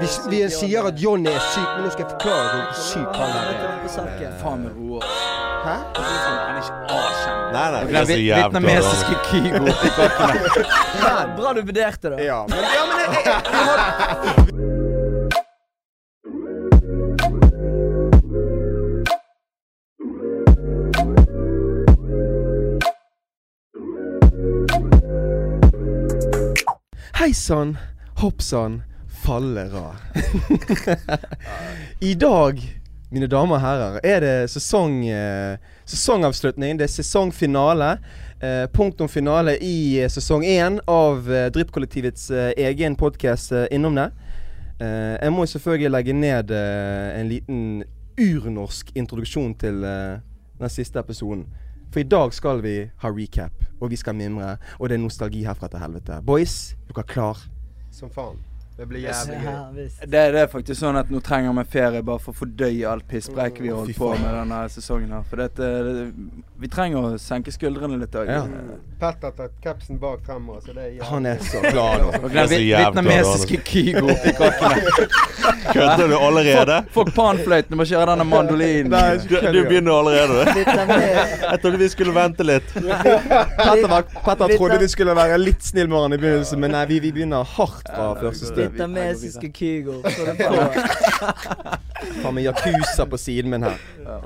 Vi, vi sier at Johnny er syk, men nå skal jeg forklare hvor syk han er. var. Faen med roer. Hæ? Han er ikke avkjent. Nei, nei, det er så jævlig vietnamesiske Kygo. Ja, Bra du vurderte det. Ja, men, ja, men jeg, jeg, jeg jeg Hei sann, hopp sann, fallera. I dag, mine damer og herrer, er det sesong, eh, sesongavslutning. Det er sesongfinale. Eh, punktum finale i eh, sesong én av eh, Drypp-kollektivets eh, egen podkast eh, Innom det. Eh, jeg må selvfølgelig legge ned en liten urnorsk introduksjon til den siste episoden. For i dag skal vi ha recap, og vi skal mimre, og det er nostalgi herfra til helvete. Boys, dere er klar? Som faen. Det blir jævlig gøy. Ja. Det, det er faktisk sånn at nå trenger vi ferie bare for å fordøye alt pisspreik vi har holdt på med denne sesongen her. For dette, det, vi trenger å senke skuldrene litt òg. Ja. Petter tar capsen bak fremover, så det er Han er så glad nå. Og den vietnamesiske Kygo oppi kakene. Kødder du allerede? Fuck panfløyten må kjøre denne mandolinen. Du, du begynner allerede, du. Jeg trodde vi skulle vente litt. Petter, Petter trodde vi skulle være litt snill med han i begynnelsen, men nei, vi, vi begynner hardt fra første stund. Vietnamesiske Kygo. Faen meg Yakuza på siden min her. Ja.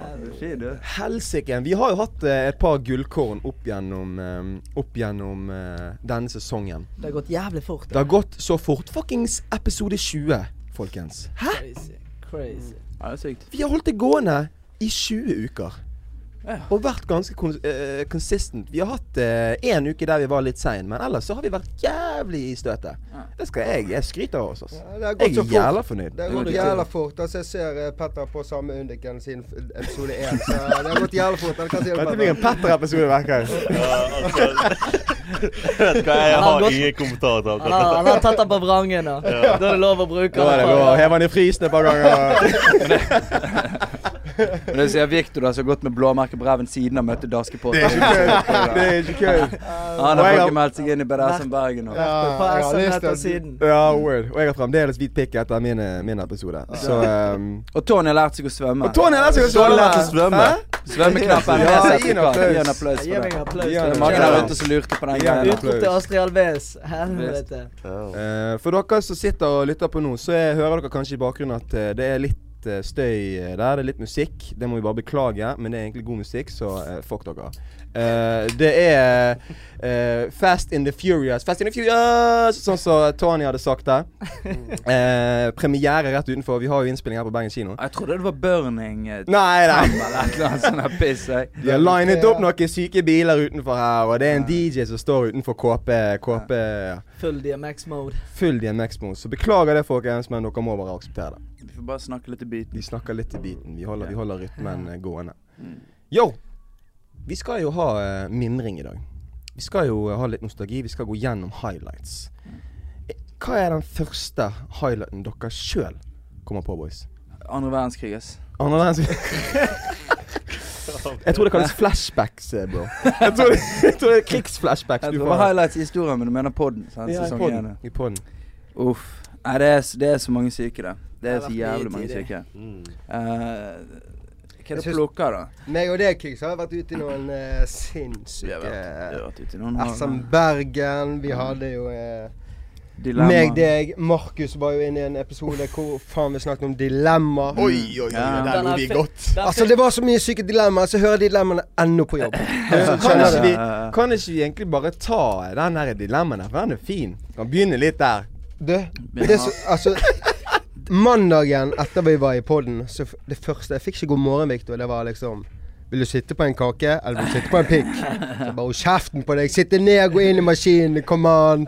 Helsike. Vi har jo hatt eh, et par gullkorn opp gjennom, eh, opp gjennom eh, denne sesongen. Det har gått jævlig fort. Det har gått så fort. Fuckings episode 20, folkens. Hæ? Crazy. Crazy. Ja, det er sykt. Vi har holdt det gående i 20 uker. Ja. Og vært ganske kons uh, consistent. Vi har hatt én uke der vi var litt sein, men ellers så har vi vært jævlig i støtet. Ja. Det skal jeg. Jeg skryter av oss. Altså. Ja, Jeg er jævla fornøyd. Det har gått jævla fort. Altså, jeg ser eh, Petter på samme Undiken siden episode én, så det har gått jævla fort. Dette blir en Petter? Petter-episode, merker jeg. Ja, altså, vet hva, jeg har ingen kommentar til akkurat dette. han har tatt den på vrangen, da. Da er det lov å bruke den. Hev den i frysen et par ganger. Men det sier Victor, som har gått med blåmerke på ræven siden han møtte Daskepott. Det er ikke kødd. Det er ikke kødd. Han har ikke meldt seg inn i BDSM Bergen nå. Ja. Og jeg har fremdeles hvit pikk etter min, min episode. Så um, Og Tony har lært seg å svømme. Og Tony har lært seg å svømme. svømme? Svømmeknappen er gi en sertifikat. applaus. Gi en applaus for det. er mange der ute som lurte på den greia. Utrop til Astrid Alves. Helvete. Eh, for dere som sitter og lytter på nå, så er, hører dere kanskje i bakgrunnen at eh, det er litt eh, støy eh, der. Det er litt musikk. Det må vi bare beklage, men det er egentlig god musikk, så eh, fuck dere. Uh, det er uh, Fast in the Furious. Fast in the Furious! Sånn som Tony hadde sagt det. Uh, premiere rett utenfor. Vi har jo innspilling her på Bergen kino. Jeg trodde det var Burning Nei, nei. De har linet opp noen syke biler utenfor her, og det er en DJ som står utenfor KP. KP ja. Full DMX mode. Full DMX-mode. Så beklager det, folkens, men dere må bare akseptere det. Vi får bare snakke litt i biten. Vi snakker litt i biten. Vi holder, vi holder rytmen eh, gående. Mm. Yo! Vi skal jo ha uh, mimring i dag. Vi skal jo eh, ha litt nostalgi. Vi skal gå gjennom highlights. Eh, Hva er den første highlighten dere sjøl kommer på, boys? Andre verdenskrig, ass. Andre verdenskrig Jeg tror det kalles flashbacks, bro. Jeg tror det, jeg tror det er krigsflashbacks. Det var highlights i historien, men du mener podden. sant? Ja, i Sesong podden. I podden. Uff. Nei, det er, det er så mange syke, det. Det er så jævlig mange syke. Mm. Eh, hva er det du plukker, da? Meg og deg, Kix, har vært ute i noen uh, sinnssyke. SM Bergen. Vi hadde jo uh, Dilemma. meg, deg, Markus var jo inne i en episode hvor faen vi snakket om dilemma. Oi, oi, oi, Ja. der lo vi godt. Altså, det var så mye syke dilemmaer, så hører de dilemmaene ennå på jobb. Kan ikke, vi, kan ikke vi egentlig bare ta den her dilemmaen der, for den er fin? Kan begynne litt der. Du, det er så, altså Mandagen etter vi var i podden, så det første Jeg fikk ikke god morgen, Victor. Det var liksom Vil du sitte på en kake, eller vil du sitte på en pikk? Så bare Hold kjeften på deg. Sitte ned, gå inn i maskinen. come on!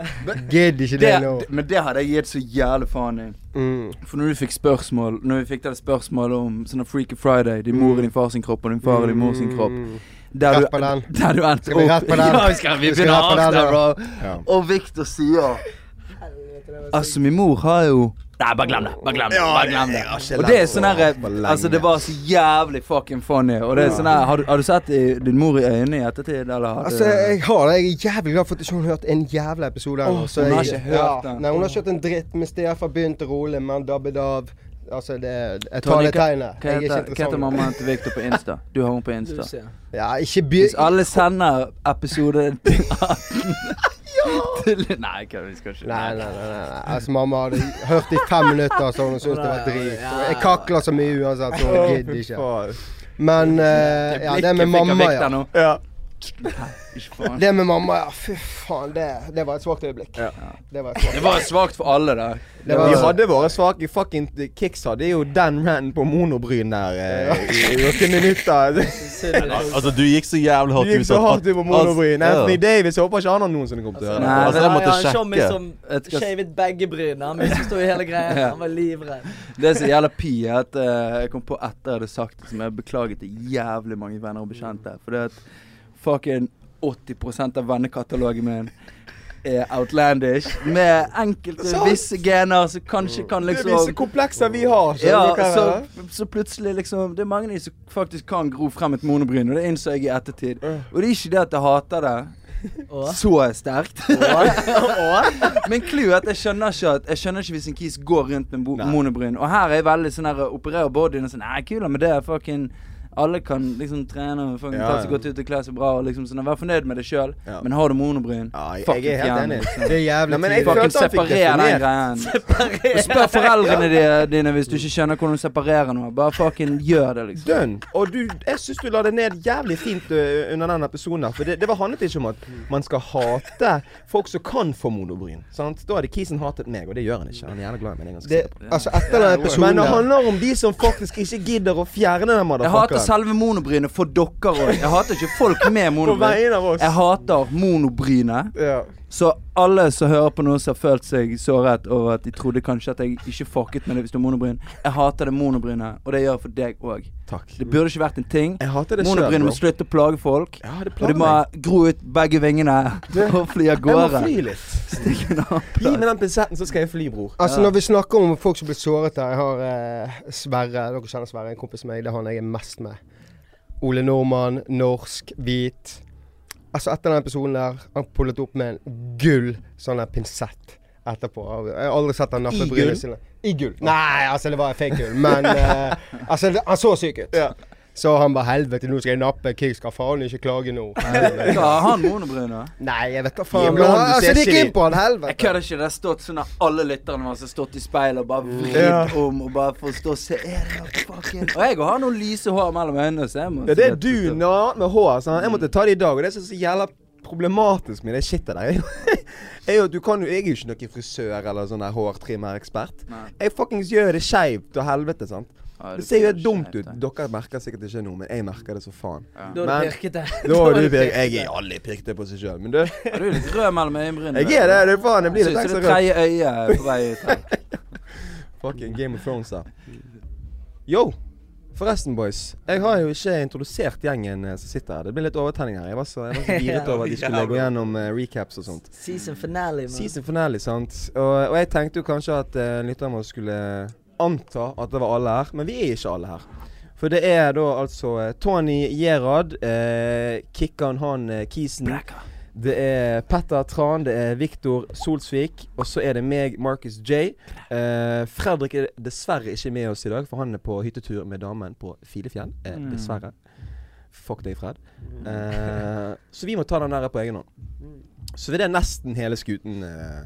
Gidd ikke det det, nå. men det hadde jeg gitt så jævlig faen i. Mm. For når du fikk spørsmål Når vi fikk det spørsmålet om sånne Freaky Friday Din mor i din far sin kropp, og din far i din mor sin kropp. Mm. Der Rett du, på den. der du endte Skal vi rett på den? Ja, vi skal vi Vi skal begynner rett på der, bro. Ja. Og Victor sier Altså, min mor har jo Nei, bare glem det. Bare glem det. Bare glem det. Og det er sånn. Altså, det var så jævlig fucking funny. Og det er sånn her Har du, har du sett i- din mor i øynene i ettertid, eller har du Altså, jeg har det. Jeg er jævlig glad for at ikke hun har hørt en jævla episode ennå. Åh, hun har ikke hørt ja, den. Nei, hun har ikke hørt en dritt. Med Stefan begynte rolig, men dabbet av. Altså, det Jeg tar det tegnet. Hva er heter, mammaen til Victor på Insta? Du har henne på Insta. Ja, ikke by... Hvis alle sender episode til 18 til Nei, vi skal ikke Nei, nei, nei, nei, nei. Altså, mamma hadde hørt i fem minutter, så hun syntes det var drit. Jeg kakler så mye uansett, så hun gidder ikke. Men uh, ja, det med mamma, ja. Det med mamma, ja. Fy faen, det, det var et svakt øyeblikk. Ja. Det var et svakt Det var svakt for alle, da. Det var- Vi hadde våre svake fucking Kicks hadde jo den randen på monobryn der eh, i, noen minutter. Altså, du gikk så jævlig Du gikk så hardt ut på monobryn. Altså, Anthony ja. Davis jeg håper ikke han har noensinne kommet til å høre det. Altså, jeg måtte sjekke. Han som Vet shavet begge brynene. Han misforsto hele greia. Han var livredd. Det som gjelder Pi, er at eh, jeg kom på etter jeg hadde sagt det, som jeg beklaget til jævlig mange venner og bekjente. For det at fucking 80% av vennekatalogen min er outlandish. Med enkelte Sant. visse gener som kanskje kan liksom Det er visse komplekser vi har. ja, hva jeg så, så plutselig liksom Det er mange av de som faktisk kan gro frem et monobryn, og det innså jeg i ettertid. Og det er ikke det at jeg hater det så sterkt. Men clouet er at jeg skjønner ikke at Jeg skjønner ikke hvis en kis går rundt med monobryn. Og her er jeg veldig sånn her opererer bodyen og sånn Nei, kula med det. Fucking alle kan liksom trene og fucking Ja, ta seg godt ut og kle seg bra. Og liksom sånn Vær fornøyd med det sjøl. Ja. Men har du monobryn, Ja, jeg- fucking jeg er helt enig. det, liksom. Det er jævlig tidlig. Fucking separer den greien. Spør foreldrene di- dine hvis du ikke skjønner hvordan du separerer noe. Bare fucking gjør det, liksom. Dønn. Og du, jeg syns du la det ned jævlig fint uh, under den episoden der. For det, det var handlet ikke om at man skal hate folk som kan få monobryn. Sant? Da hadde kisen hatet meg, og det gjør han ikke. Han er gjerne glad i meg. det altså, etter den episoden Men det handler om de som faktisk ikke gidder å fjerne den motherfuckeren. Selve monobrynet for dere òg. Jeg hater ikke folk med På monobryn. vegne av oss. Jeg hater monobrynet. Ja. Så alle som hører på noe som har følt seg såret over at de trodde kanskje at jeg ikke fucket med det hvis du har monobryn Jeg hater det monobrynet, og det gjør jeg for deg òg. Det burde ikke vært en ting. Jeg hater det Monobrynet må slutte å plage folk. Ja, det Og du må gro ut begge vingene og fly av gårde. Jeg må fly litt. Stikke. Gi meg den pinsetten, så skal jeg fly, bror. Altså Ja. Når vi snakker om folk som blir såret her Jeg har eh, Sverre, dere kjenner Sverre, en kompis av meg. Det er han jeg er mest med. Ole Nordmann, norsk, hvit. Altså Etter den episoden der, han pullet opp med en gull sånn der pinsett etterpå. Jeg har aldri sett han nappe brynene sine. I gull. Nei, altså det var fake gull. Men uh, altså, han så syk ut. Ja. Så han bare helvete, nå skal jeg nappe. Kirk skal faen ikke klage nå. Hva har han monobrynet? Nei, jeg vet da faen. Ja, Men, han- altså, det gikk inn på han, helvete. Jeg kødder ikke. Det har stått sånn at alle lytterne våre har stått i speilet og bare vridd Ja. om og bare for å stå og se er fucking Og jeg har noen lyse hår mellom øynene, så jeg må Ja, det er du nå med hår. Så Jeg måtte ta det i dag, og det er så jævla problematisk med det shitet der, er jo, at du kan jo Jeg er jo ikke noen frisør eller sånn hårtrimmerekspert. Jeg fuckings gjør det skeivt og helvete, sant. Ja, Det ser jo helt dumt ut. Dere merker sikkert ikke noe, men jeg merker det så faen. Ja. Da er Men- det pirkete. Da har du er pirket pirkete. Jeg er aldri pirket på seg sjøl, men du Ja, du er litt rød mellom øyenbrynene. Jeg er det. det er faen, jeg blir litt Syns ekstra det rød. tredje øyet på vei ut her. Fucking Game of Thrones da. Yo! Forresten, boys. Jeg har jo ikke introdusert gjengen eh, som sitter her. Det blir litt overtenning her. Jeg var så, jeg var så giret over at de skulle gå gjennom uh, recaps og sånt. Season finale, man. Season finale, sant. Og, og jeg tenkte jo kanskje at uh, lytterne våre skulle anta at det var alle her, men vi er ikke alle her. For det er da altså eh, Tony Gerhard, eh, Kikkan han uh, Kisen. Det er Petter Tran, det er Viktor Solsvik, og så er det meg, Marcus J. Eh, Fredrik er dessverre ikke med oss i dag, for han er på hyttetur med damen på Filefjell. Eh, Mm. Dessverre. Fuck deg, Fred. Eh, så vi må ta den der på egen hånd. Så det er nesten hele skuten eh,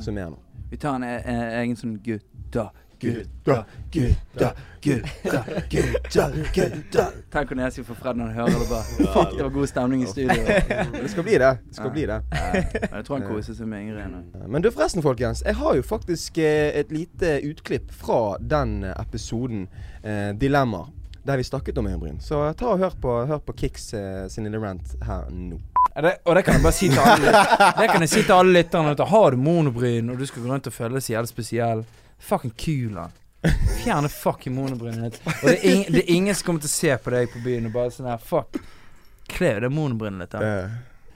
som er nå. Vi tar en e egen sånn gutta, gutta, gutta, gutta, gutta, gutta. Tenk når jeg skal få Fred når han hører det bare. Fuck, det var god stemning i studio. Det skal bli det. Det skal Ja. bli det. Ja, Jeg tror han koser seg med Ingrid nå. Men du forresten, folkens. Jeg har jo faktisk eh, et lite utklipp fra den eh, episoden eh, Dilemmaer, der vi snakket om øyenbryn. Så ta og hør på, hør på Kicks sin lille rant her nå. Det, og det kan jeg bare si til alle Det kan jeg si til alle lytterne. Har du monobryn, og du skal gå rundt og føle deg så jævlig spesiell, fucking kul Fjerne Fjern fucking monobrynet ditt. Og det er, ing, det er ingen som kommer til å se på deg på byen og bare sånn her Fuck. Kle det monobrynet litt, da.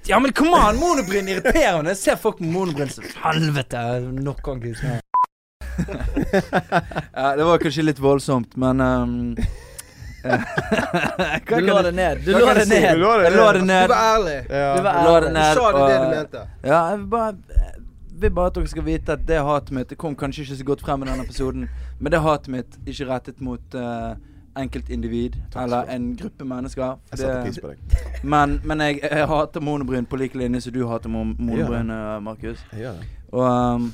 Ja, men come on! Monobryn irriterer meg. Jeg ser folk med monobryn som Helvete! Nok av ikke ja, det var kanskje litt voldsomt, men um, Du lå det ned. Du la det ned. Du lå det Du ned. var ærlig. Du var ærlig. Du sa det det du mente. Ja, jeg vil bare vil bare at dere skal vite at det hatet mitt Det kom kanskje ikke så godt frem i denne episoden, men det hatet mitt er ikke rettet mot uh, enkeltindivid eller en gruppe mennesker. Jeg setter Det- pris på deg. men men jeg, jeg hater monobryn på lik linje som du hater mon monobryn, eh, Markus. Og um,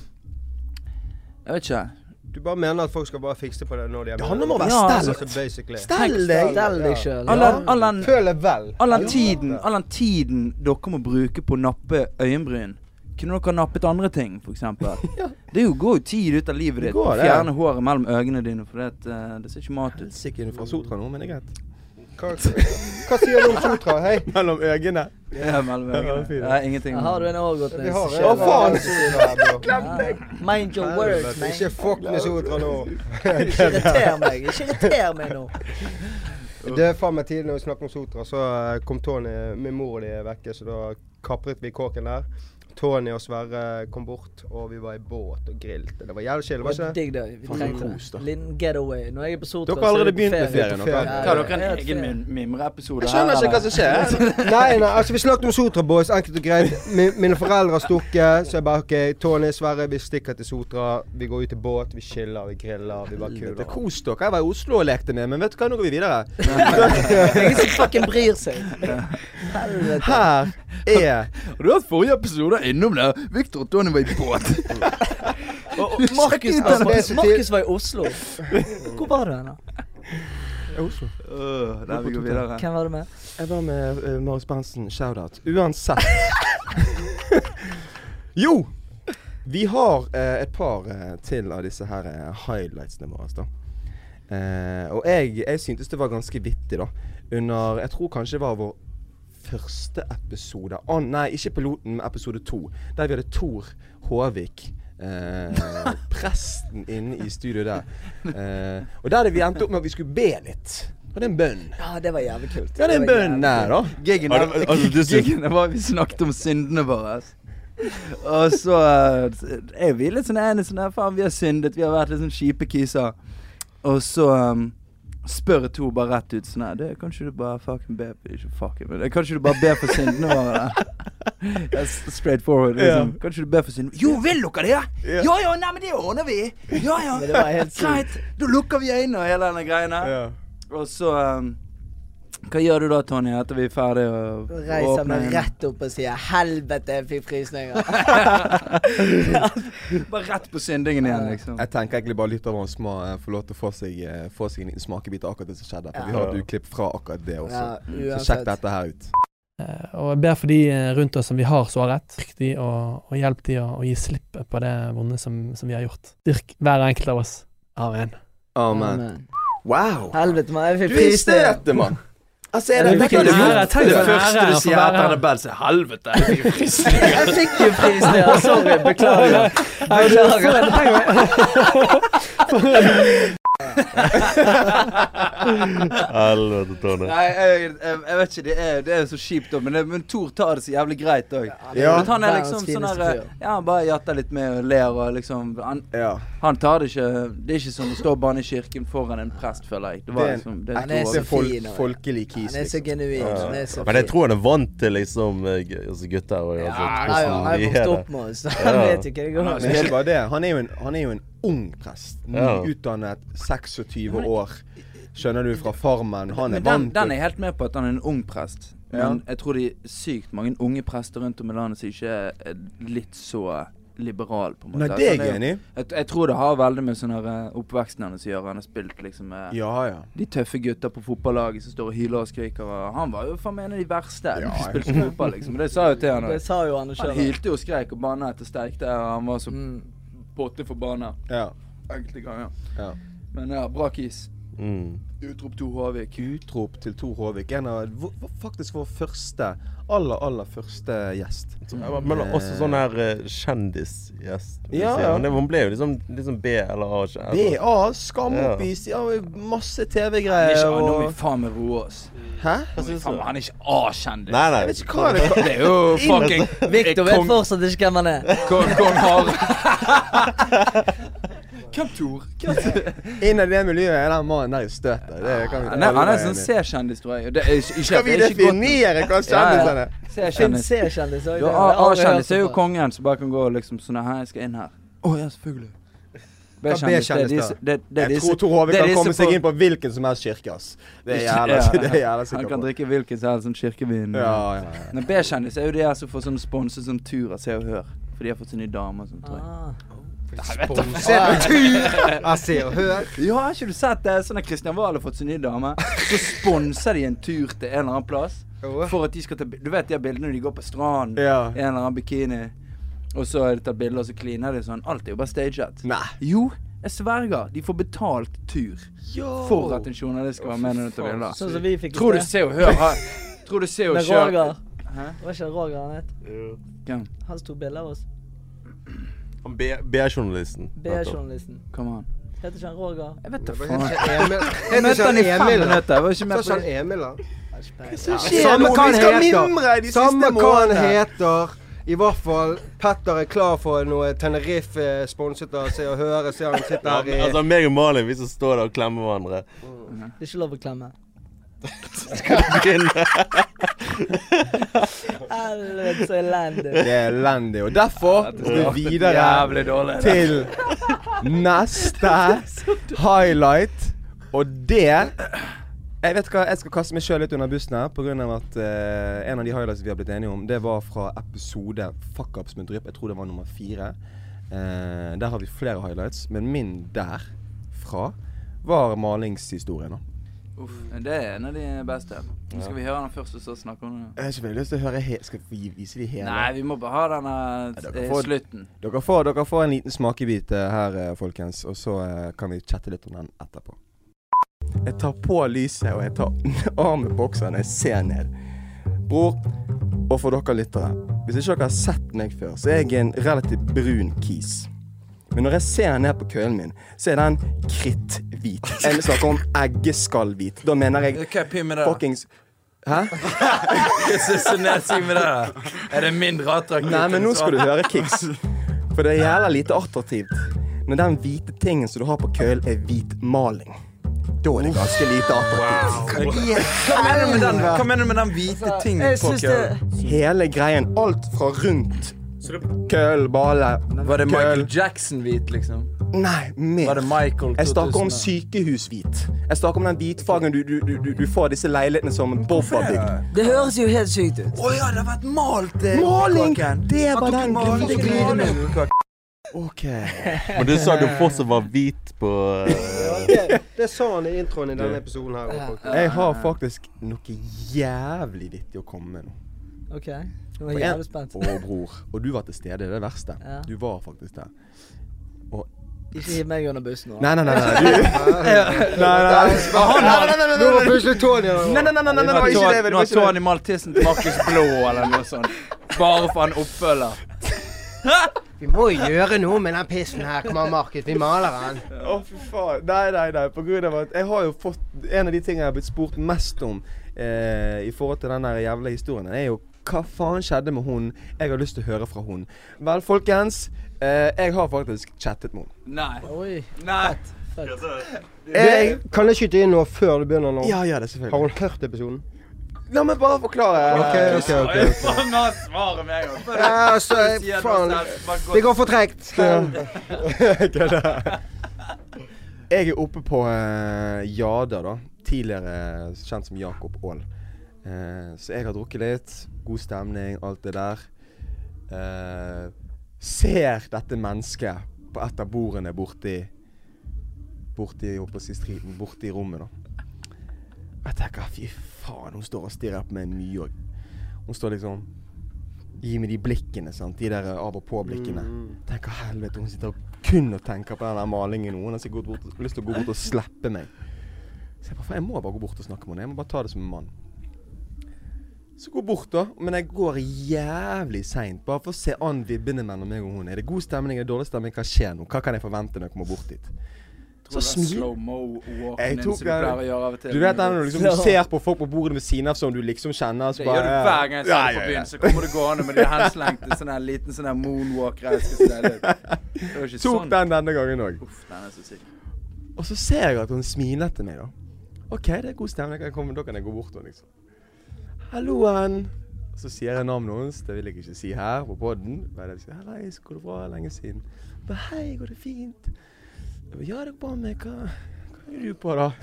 Jeg vet ikke. Du bare mener at folk skal bare fikse på det når de er Det handler om å være Ja, stell. Altså, deg! Stell deg sjøl. Føl deg vel. all den tiden All den tiden dere må bruke på å nappe øyenbryn Kunne dere nappet andre ting, for eksempel? Det er jo, går jo tid ut av livet ditt går å det. fjerne håret mellom øynene dine, for det, eh, det ser ikke mat ut. Sikkert fra Sotra nå, men det er greit. Hva, hva sier du om Sotra? Hei. Mellom øynene. Ja, mellom Ja, øynene. Ja, ingenting. Har du en har Å, faen! Ja. Mind your words, man. Ikke fuck med Sotra nå. Ikke irriter meg. Ikke irriter meg nå. Det er faen meg tidlig når vi snakker om Sotra, så eh, kom Tony med mor og di vekke, så da kapret vi kåken der. Tony og Sverre kom bort, og vi var i båt og grilte. Det var jævlig chill, var ikke det? digg, det. Vi trengte det. Liten getaway. Når jeg er på Sotra, Dere har allerede er begynt med ferie ferien, på dere. Har en egen mimreepisode Jeg skjønner ikke hva som skjer. Nei, nei, altså vi snakket om Sotra Boys, enkelt og greit. Mine foreldre har stukket, så jeg bare OK, Tony, Sverre, vi stikker til Sotra. Vi går ut i båt, vi chiller, vi griller, vi bare kuler. kos dere. Jeg var i Oslo og lekte med, men vet du hva, nå går vi videre. Ingen som fucking bryr seg. Her er Og du hatt forrige episode innom der? Victor og Tony var i båt. Og- og Markus ut var. Markus var i Oslo. Hvor var du hen, da? Oslo. Uh, der vi går videre. Hvem var du med? Jeg var med uh, Marius Berntsen. Shout-out. Uansett. jo! Vi har uh, et par uh, til av disse her highlightsene våre. da. Eh, og jeg, jeg syntes det var ganske vittig, da. Under Jeg tror kanskje det var vår første episode. Å nei, ikke piloten, men episode to. Der vi hadde Tor Håvik. Eh, presten inne i studio der. Eh, og der hadde vi endt opp med at vi skulle be litt. Og det er en bønn. Ja, det var jævlig kult. Ja, det er en bønn der, da. Giggen Har altså, var vi snakket om syndene våre. Og så eh, er vi litt sånn ene sånn her Faen, vi har syndet. Vi har vært litt sånn kjipe kiser. Og så um, spør Tor bare rett ut sånn her «Du, Kan ikke du bare fucking be Ikke fucking, men kan ikke du bare be for syndene våre? Straight forward. Liksom. Kan ikke du be for syndene Jo, vil dere det? Ja. Ja ja, nei, men det ordner vi. Ja ja. Men det var helt sykt. Greit. Da lukker vi øynene og hele denne greiene. Ja. Og så um, Hva gjør du da, Tony, etter vi er ferdige å reiser meg rett opp og sier 'helvete, jeg fikk frysninger'. Bare rett på syndingen igjen, liksom. Jeg tenker egentlig bare lytterne eh, får lov til å få seg, eh, få seg en liten smakebit av akkurat det som skjedde. For Ja. vi har et uklipp fra akkurat det også. Ja, Så sjekk dette her ut. Eh, Og jeg ber for de eh, rundt oss som vi har såret. Styrk de og, og hjelp de å, gi slipp på det vonde som, som vi har gjort. Styrk hver enkelt av oss. Amen. Amen. Amen. Wow! Helvete, mann. Jeg Du fikk er i frysninger. støtet, mann! Altså, er det hva fikk en ære. Tenk for en ære å få være her. Helvete. jeg fikk frysninger. Jeg fikk jo frysninger. Sorry. Beklager. Beklager. Helvete, Tone. Nei, jeg, jeg, jeg vet ikke. Det er, det er så kjipt. Men, det- men Tor tar det så jævlig greit òg. Ja. Han er liksom sånn her. Ja, han bare jatter litt med og ler og liksom Han, Ja. han tar det ikke Det er ikke som å stå og banne i kirken foran en prest, føler jeg. Det var Det er liksom Det Han er så fin, fol folkelig kis, Han er så liksom. genuin. Ja. Han er så Men jeg tror han er vant til liksom eh, altså gutter og altså, Ja, ja, er opp med oss. Han vet jo hva det går. Han er jo en, ung prest. Nyutdannet, 26 år. Skjønner du, fra Farmen. Han er Men den, den er jeg helt med på at han er en ung prest. Men jeg tror det er sykt mange unge prester rundt om i landet som ikke er litt så liberal på en måte. Nei, det er Altså, jeg enig i. Jeg, jeg tror det har veldig med sånn eh, oppveksten hans å gjøre. Han har spilt liksom med Ja, ja. de tøffe gutta på fotballaget som står og hyler og skriker. Og han var jo faen meg en av de verste Ja, ja, ja. spilte fotball, liksom. Det sa jo til han. Det sa jo han Han hylte jo og skreik og banna etter steik der, han var så Mm. Potte forbanna ja. enkelte ganger. Ja. Men ja, bra kis. Mm. Utrop to Håvik. Utrop til Tor Håvik. En av vår- faktisk vår første, aller, aller første gjest. Så, men også sånn her eh, kjendisgjest. Ja, ja. Er- ble jo liksom, liksom B eller A. B, BA, Skamoppis, ja, masse Han er TV-greier nå må vi faen meg roe oss. Hæ? Faen Han er ikke A-kjendis. Nei, nei. Jeg vet ikke hva det er. Det er jo fucking Victor vet fortsatt ikke hvem han er. Kong, kong Harald Hvem? Innad i det miljøet er den mannen der i støtet. Det kan vi Han er, han er sånn. C-kjendis, tror jeg. Det er ikke, ikke, Skal vi det er ikke definere hva kjendisene er? C-kjendis. A-kjendis er jo kongen som bare kan gå liksom sånn Hei, jeg skal inn her. Å ja, selvfølgelig. B-kjendis, det er disse- Jeg tror Tor Hove kan komme seg inn på hvilken som helst kirke, ass. Det er jævla, Ja. det er jævla Han kan drikke hvilken som helst sånn kirkevin. Ja, ja, ja. Men B-kjendis er jo de her som får sånn sponset sånn tur av Se og Hør. For de har fått seg ny dame og sånn, tror jeg. Sponsert tur av Se og Hør. Ja, har ikke du sett det? Sånn at Kristian Wahl har fått seg ny dame. Så sponser de en tur til en eller annen plass. For at de skal ta Du vet de bildene når de går på stranden, Ja. i en eller annen bikini. Og så er det tatt bilder, og så kliner de sånn. Alt er jo bare staged. Nei. Jo, jeg sverger. De får betalt tur for at en journalist skal være med når de tar bilder. Sånn som vi fikk Tror du. Se og Hør har Tror du Se og Kjør Roger. Hæ? Var ikke Roger han het? Ja. Han tok bilde av oss. Han. BR-journalisten. Kom an. Heter ikke han Roger? Jeg vet da faen. Jeg møtte han i fem minutter. Jeg var ikke med på det. Emil, da? Har skjer Samme hva han heter. Samme hva han heter. I hvert fall Petter er klar for noe Tenerife sponset av Se og Høre. Se han sitter her i altså, meg og Malin vi som står der og klemmer hverandre. Det er ikke lov å klemme. Helvete, Helvetes elendig. Det er elendig. Og derfor skal vi videre til neste highlight. Og det Jeg vet hva, jeg skal kaste meg sjøl litt under bussen her, pga. at uh, en av de highlights vi har blitt enige om, det var fra episode Fuck Ups med Drypp. Jeg tror det var nummer fire. Uh, der har vi flere highlights, men min derfra var malingshistorien. Uff, det er en av de beste. Nå skal vi høre den først, og så snakke om den? Jeg har ikke veldig lyst til å høre he Skal vi vise de hele? Nei, vi må bare ha denne dere eh, får- slutten. Dere får, dere får en liten smakebit eh, her, eh, folkens, og så kan vi chatte litt om den etterpå. Jeg tar på lyset, og jeg tar av meg bokseren. Jeg ser ned. Bror, og for dere lyttere. Hvis ikke dere har sett meg før, så er jeg en relativt brun kis. Men når jeg ser ned på kølen min, så er den kritthvit. Jeg snakker om eggeskallhvit. Da mener jeg Hva fuckings Hæ? Så nedsig med det. Er det mindre attraktivt? Nei, men nå skal du høre Kix. For det er jævla lite attraktivt. Når den hvite tingen som du har på kølen, er hvit maling. Da er det ganske lite attraktivt. Hva mener du med den, hva mener du med den hvite tingen på syns kølen? Hele greien. Alt fra rundt køl, bale, Var det Michael Jackson-hvit, liksom? Nei, mer. Var det Jeg snakker om sykehus-hvit. Jeg snakker om den hvitfargen du, du, du, du, får disse leilighetene som Bob har bygd. Det høres jo helt sykt ut. Å ja, det har vært malt eh, Maling! Det var den maling. OK. Men du sa du fortsatt var hvit på eh, det, det sa han i introen i denne episoden her. Jeg har faktisk noe jævlig vittig å komme med nå. OK. Nå er jeg jævlig spent. Å, bror. Og du var til stede. Det er det verste. Ja. Du var faktisk der. Ikke hiv meg under bussen nå. Nei, nei, nei. nei. Du, nei, nei. Nå var plutselig Tony. Nei, nei, nei, nei, nei, det var ikke det. Det Nå var har. Tony malt tissen til Markus blå, eller noe sånt. Bare for en oppfølger. Vi må gjøre noe med den pissen her. Kom an, Markus. Vi maler den. Å, fy faen. Nei, nei, nei. På grunn av at jeg har jo fått En av de tingene jeg har blitt spurt mest om eh, i forhold til den jævla historien, er jo hva faen skjedde med hun? Jeg har lyst til å høre fra hun. Vel, folkens. Eh, jeg har faktisk chattet med hun. Nei. Oi. Nei. Fett. Jeg, Kan jeg skyte inn noe før du begynner nå? ja, ja, det er Har hun hørt episoden? La meg bare forklare. Ok, ok, ok. Nå svarer meg Ja, altså, faen. Det går for tregt. Jeg er oppe på uh, Jada, da. Tidligere kjent som Jakob Aall. Eh, så jeg har drukket litt. God stemning, alt det der. Eh, ser dette mennesket på et av bordene borti Borti, si striden, borti rommet, da. Jeg tenker fy faen, hun står og stirrer på meg mye òg. Hun står liksom Gir meg de blikkene, sant. De der av og på-blikkene. Tenker helvete, hun sitter kun og tenker på den der malingen. Hun har sikkert lyst til å gå bort og slippe meg. Så jeg bare, jeg må bare gå bort og snakke med henne. Jeg må bare ta det som en mann. Så gå bort, da. Men jeg går jævlig seint. Bare for å se an vibbene mellom meg og hun. Er det god stemning, er det dårlig stemning? Hva skjer nå? Hva kan jeg forvente når jeg kommer bort dit? Så smil- Jeg tok den-? Du vet den når du liksom, du ser på folk på bordet ved siden av som du liksom kjenner så Det gjør du hver gang jeg ser deg på byen. Så kommer du gående med de henslengte sånn her liten sånn her ikke Tok sånn. den denne gangen òg. Og så ser jeg at hun smiler til meg, da. OK, det er god stemning. Da kan jeg komme- Da kan jeg gå bort og liksom Halloen. Så sier jeg navnet hennes. Det vil jeg ikke si her på poden. Jeg Hallais, går det bra? Lenge siden. Ba, Hei, går det fint? Jeg bare, ja, det går bra med. Hva, hva gjør du på, da?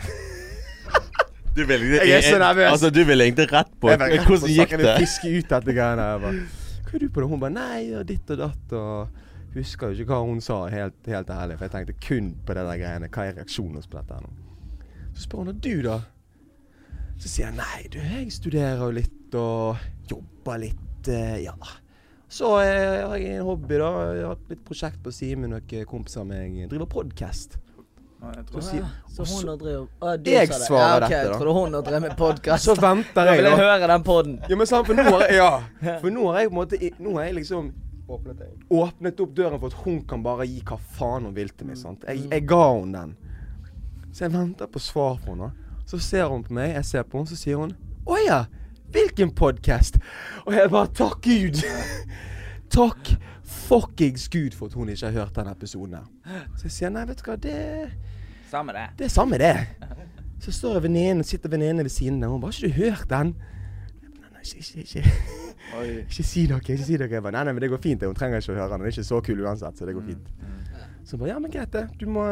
Du vil, Jeg er så nervøs. Altså, du vil egentlig rett på Jeg på Hvordan gikk Jeg vil det? fiske ut dette greiene her. Hva gjør du på, da? Hun bare Nei, og ditt og datt og Husker jo ikke hva hun sa, helt, helt ærlig. For jeg tenkte kun på det der greiene. Hva er reaksjonen hennes på dette her nå? Så spør hun da du, da? Så sier jeg nei, du, jeg studerer jo litt og jobber litt, eh, ja. Så jeg har jeg en hobby, da. Jeg har hatt litt prosjekt på siden med noen kompiser av meg. Driver podkast. Ja, jeg Så, hun har drevet Å, Jeg sa det. svarer ja, okay, dette, da. Trodde hun har drevet med podkast. så venter jeg, Da vil jeg høre den poden. Ja, men sant, for nå har jeg Ja. For nå har jeg på en måte Nå har jeg liksom Åpnet jeg. åpnet opp døren for at hun kan bare gi hva faen hun vil til meg. sant? Jeg, jeg ga henne den. Så jeg venter på svar fra henne. Så ser hun på meg, jeg ser på henne, så sier hun Å ja! Hvilken podkast? Og jeg bare Takk Gud! Takk fuckings Gud for at hun ikke har hørt den episoden her. Så jeg sier nei, vet du hva, det Samme det. det er samme det. Så står venninnen, sitter venninnen ved siden av, og hun bare 'Har ikke du hørt den?' Nei, ikke, ikke, ikke. Ikke si noe. ikke si noe. Jeg bare, nei, nei, men det går fint. Hun trenger ikke å høre den. Den er ikke så kul uansett, så det går fint. Så hun bare, ja, men greit det. Du må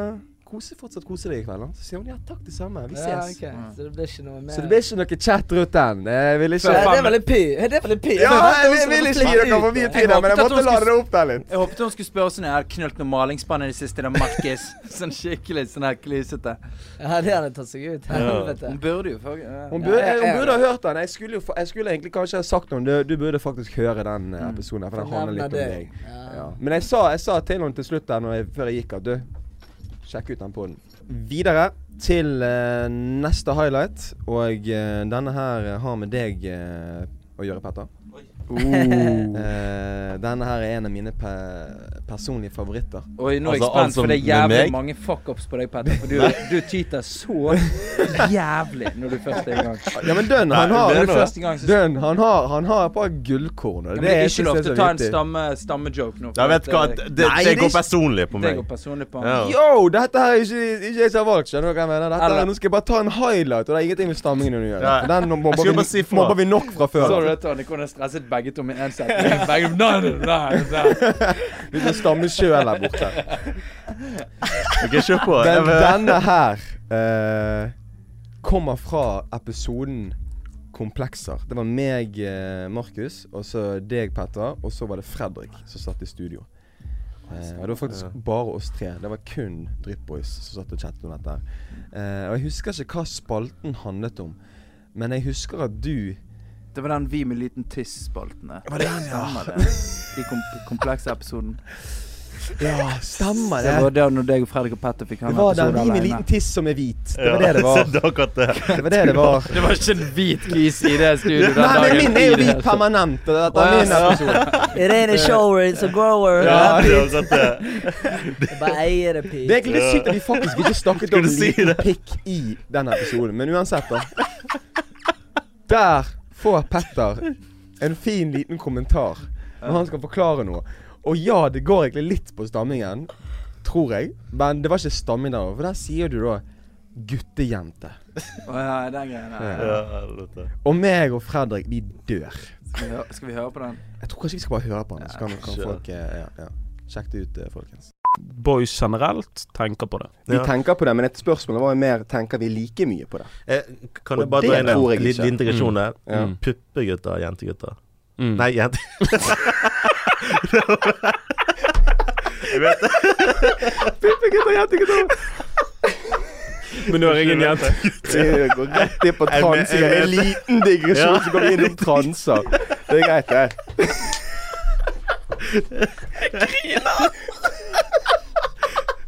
kose, fortsatt kose deg i kveld. da. Så sier hun, ja, takk det samme. Vi ses. Ja, ok. Så det blir ikke noe mer Så det blir ikke noe chat rundt den. Jeg vil ikke det er litt py. Det er vel litt py. Ja, jeg vil, vil ikke gi dere for mye tid, men jeg måtte lade det opp der litt. Jeg håpet hun skulle spørre sånn Jeg har knølt noen malingsspann i det siste. Det er Markis. sånn skikkelig sånn her klysete. Ja, det hadde tatt seg ut. Helvete. Hun burde jo faktisk. Hun burde, hun burde ha hørt den. Jeg skulle, jo, jeg skulle egentlig kanskje ha sagt noe. Du, du burde faktisk høre den eh, episoden, for den handler litt om deg. Ja. Men jeg sa, jeg sa til henne til slutt der jeg, før jeg gikk at du, sjekk ut den poden. Videre til uh, neste highlight, og uh, denne her har med deg uh, å gjøre, Petter. Eh, denne her er en av mine pe personlige favoritter. Oi, nå er jeg Altså, spent, altså for det er jævlig meg? mange fuckups på deg, Petter. For du, du tyter så jævlig når du først er i gang. Ja, men Dønn, han har Nei, gang, så han har, han har et par gullkorn. Ja, Det det er ikke lov til å ta en stammejoke stamme, nå. Jeg vet hva, det- det, det, Nei, det det går er personlig på Det meg. går personlig på Ja. Yo, dette her er ikke, ikke jeg som har valgt, skjønner du hva jeg mener? Dette her, nå skal jeg bare ta en highlight, og det er ingenting med stammingen å gjøre. Ja. Den mobber vi, si vi nok fra før. Så du det, Tony? Hvordan stresset begge to med én setning? Begge, nei, nei, nei, nei. Vi skal stamme sjøl der borte. Ok, kjør på. Den, denne her uh, kommer fra episoden Komplekser. Det var meg, eh, Markus, og så deg, Petter, og så var det Fredrik som satt i studio. Uh, og Det var faktisk bare oss tre. Det var kun Dryppboys som satt og chattet om dette. her. Eh, og Jeg husker ikke hva spalten handlet om, men jeg husker at du Det var den Vi med liten tiss-spaltene. Var det den, ja? Det? I kom komplekse episoden. Ja, stemmer Det var det. der når deg og Fredrik og Petter fikk ha Det var den vi med liten tiss som er hvit. Det var det det var. det var det. Det var det det var. Det var ikke en hvit kis i det studioet den Nei, men min er jo hvit permanent. Og dette er min episode. It ain't a shower, it's a grower. Ja, det var akkurat det. Bare eier det, Pete. Det er egentlig litt sykt at vi faktisk ikke snakket om liten pikk i den episoden. Men uansett, da. Der får Petter en fin liten kommentar når han skal forklare noe. Og ja, det går egentlig litt på stammingen, tror jeg. Men det var ikke stamming der. For der sier du da guttejente. Å ja, den greien der. Ja. Og meg og Fredrik, vi dør. Skal vi, skal vi høre på den? Jeg tror kanskje vi skal bare høre på den. Så kan, kan folk eh, ja, ja. Sjekk det ut, eh, folkens. Boys generelt tenker på det. Vi Ja. tenker på det, men et spørsmål var jo mer Tenker vi like mye på det? Eh, Kan jeg bare det dra inn en liten integrasjon digresjon der? Ja. Mm. Puppegutter, jentegutter. Mm. Nei, jenter Jeg vet det. Puppegutter, jentegutter! Men nå er jeg en jente. Det går rett inn på Jeg men- transing. En liten digresjon, så går vi inn på transer. Det er greit, det. Men,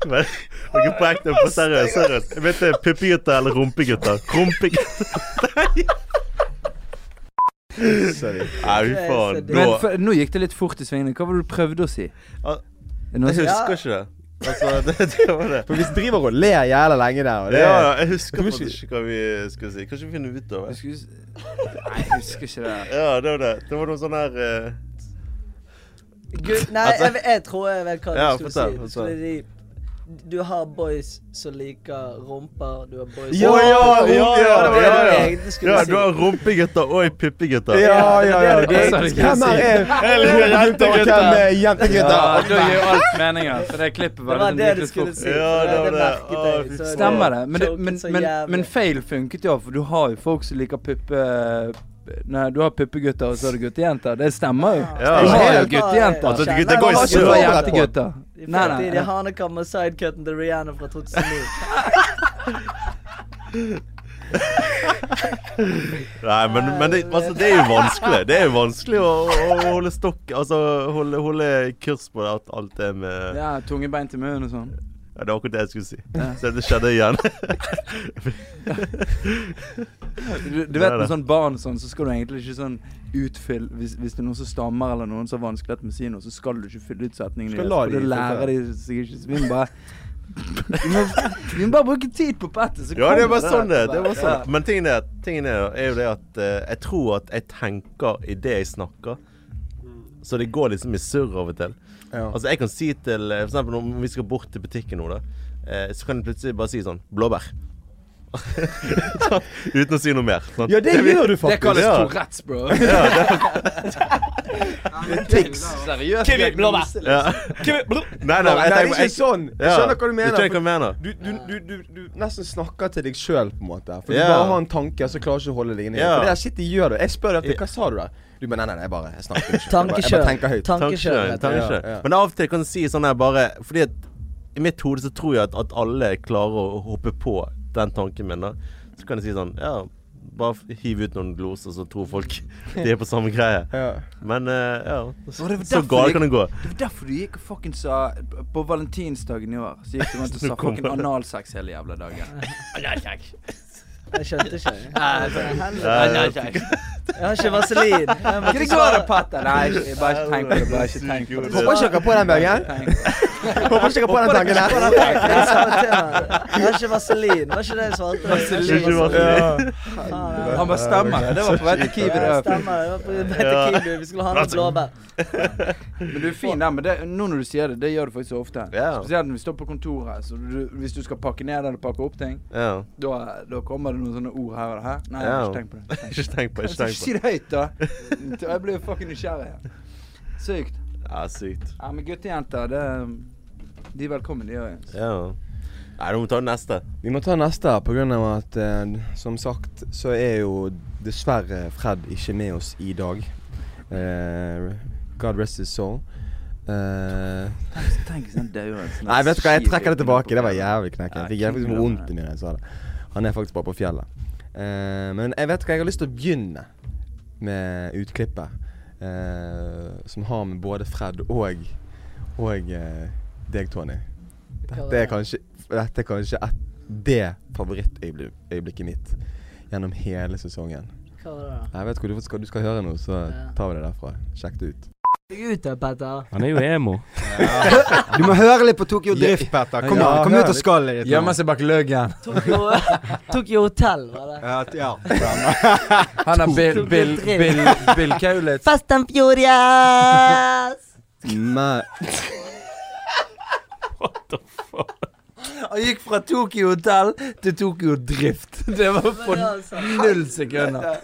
Dere på ekte, på seriøst. seriøst. Jeg vet det, Puppegutter eller rumpegutter? Rumpegutter. Sorry. Nei, faen. Men Nå for, nå gikk det litt fort i svingene. Hva var det du prøvde å si? Ah, Jeg husker ikke det. Altså, det, det var det. For vi driver og ler jævla lenge der. Og det, Ja, ja, jeg husker faktisk ikke hva vi skulle si. Kanskje vi finner ut av det. Nei, jeg husker ikke det. Ja, det var det. Det var noe sånn her uh... Gud, nei, Altså- jeg, jeg tror jeg vet hva Ja, du skulle fortell, si. Du har boys som liker rumper, du har boys Ja, som ja, ja, Ja, ja, det ja, ja. du Ja, du har rumpegutter og pippegutter. Ja, ja, ja. det Det, det hvem er rumpegutter, og er Ja, jentegutter? da gir alt meninger. For det klippet var det du skulle si. Det det. Stemmer det. Men, men, men, men feil funket jo, for du har jo folk som liker puppe... Nei, du har puppegutter, og så har du guttejenter. Det stemmer jo. Ja. Du har jo guttejenter. Altså, det- det går i så surr. I nei. fremtiden Hanekam og sidecutten til Rihanna fra 2009. Nei, men, men det, altså, det er jo vanskelig. Det er jo vanskelig å, å holde stokk Altså holde, holde kurs på at alt det med Ja, tungebein til munnen og sånn. Ja, det var akkurat det jeg skulle si. Ja. Så det skjedde igjen. Du, du vet med sånn barn sånn, så skal du egentlig ikke sånn utfylle hvis, hvis det er noen som stammer eller noen som har vanskeligheter med å si noe, så skal du ikke fylle ut setningene deres. da lærer de seg ikke. Så vi må bare vi må, vi må bare bruke tid på pettet, så Ja, det er bare kommer sånn det det er. bare Ja. sånn. Men tingen er, tingen er, er jo det at uh, jeg tror at jeg tenker i det jeg snakker. Så det går liksom i surr av og til. Ja. Altså Jeg kan si til eh, For eksempel om vi skal bort til butikken nå, da. eh, Så kan jeg plutselig bare si sånn Blåbær. Uten å si noe mer. Sånn. Ja, det gjør du faktisk. Det kalles Ja. Tourettes, bro. Tics. Seriøst. Kiwi, blåbær. Ja. Nei, Nei, nei, det er ikke sånn. Jeg skjønner hva du Du mener. Du, hva mener? Du, du, du, du, du nesten snakker til deg sjøl, på en måte. For du bare har en tanke, og så klarer du ikke å holde deg inne. For det der shit de gjør det. Jeg spør deg hva sa du da? Du bare nei, nei, nei, jeg bare jeg snakker ikke. Jeg bare, jeg Tankekjør. bare tenker høyt. Tankekjør. Tankekjør. tankekjør. Ja, ja. Men av og til kan du si sånn her bare Fordi at i mitt hode så tror jeg at, at alle klarer å hoppe på den tanken min. da Så kan jeg si sånn Ja, bare hiv ut noen gloser, så tror folk de er på samme greie. Ja. Men uh, ja Så, Så galt kan det gå. Det var derfor du gikk og fucking sa På valentinsdagen i år Så gikk du rundt og sa fucking analsex hele jævla dagen. Jeg skjønte ikke. Ja, Jeg har ikke vaselin. Det går det, Patter? Nei, bare ikke tenk på det. Bare ikke tenk på det. Hopper ikke dere på den veien? Håper ikke dere på den tanken der? er. Jeg har ikke vaselin. Var ikke det jeg svarte? Vaselin. Ja. Han bare stemmer det. Var på vei til Kiwi. Stemmer. Det var på vei til Kiwi. Vi skulle ha noe blåbær. Men du er fin der. Men det, nå når du sier det, det gjør du faktisk så ofte. Spesielt når vi står på kontoret. Så du, hvis du skal pakke ned eller pakke opp ting, da, da kommer det noen sånne ord her og her. Nei, jeg Ja. har ikke tenkt på det. Ikke tenk på det. Ikke Si tenk på det. det høyt, da. Jeg blir jo fucking nysgjerrig. Sykt. Ja, sykt. Ja, men guttejenter, det De er velkommen, de òg. Ja. Nei, du må ta neste. Vi må ta neste på grunn av at eh, som sagt så er jo dessverre Fred ikke med oss i dag. Eh, God rest his soul. Eh, Tenk, tenk sånn nei, vet du hva, jeg trekker det tilbake. Det var jævlig knekkende. Jeg fikk jævlig vondt inni det. jeg sa det. Han er faktisk bare på fjellet. Uh, men jeg vet hva, jeg har lyst til å begynne med utklippet. Uh, som har med både Fred og, og uh, deg, Tony. Dette er kanskje, dette er kanskje et, det favorittøyeblikket mitt gjennom hele sesongen. Hva var det da? Jeg vet hvor du skal, du skal høre nå, så tar vi det derfra. Sjekk det ut. Ut da, Petter. Han er jo emo. Du må høre litt på Tokyo Drift, Petter. Kom, Ja, kom ut og litt. skall litt. nå. Seg bak løggen. Tokyo, Tokyo Hotel, var det. Ja, ja. Han er Bill, Bill. Bill, Bill Kaulitz. Fast and Furious! Men Han gikk fra Tokyo Hotel til Tokyo Drift. Det var på null sekunder.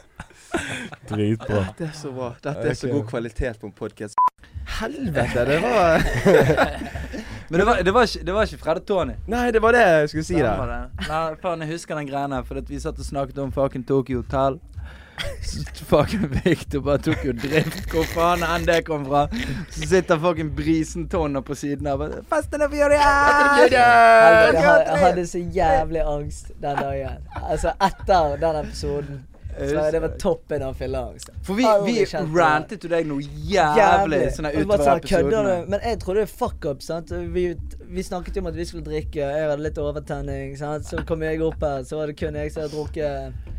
Dritbra. Dette er så bra. Dette er så god kvalitet på en podkast. Helvete, det var Men det var, det var, ikke, det var ikke Fred og Tony. Nei, det var det jeg skulle si der. det. Nei, faen, jeg husker den greia For vi satt og snakket om fucking Tokyo Hotel. Fucking Victor bare tok jo Drift. Hvor faen enn det kom fra. Så sitter fucking Brisen Tonner på siden av. and Furious! Helvete, jeg, jeg hadde så jævlig angst den dagen. Altså, etter den episoden. Så det var toppen av fylleangst. For vi, vi rantet jo deg noe jævlig sånn Og bare utover sånn, kødder Men jeg trodde det var fuck up. sant? Vi, vi snakket jo om at vi skulle drikke. Jeg hadde litt overtenning. sant? Så kom jeg opp her, så var det kun jeg som hadde drukket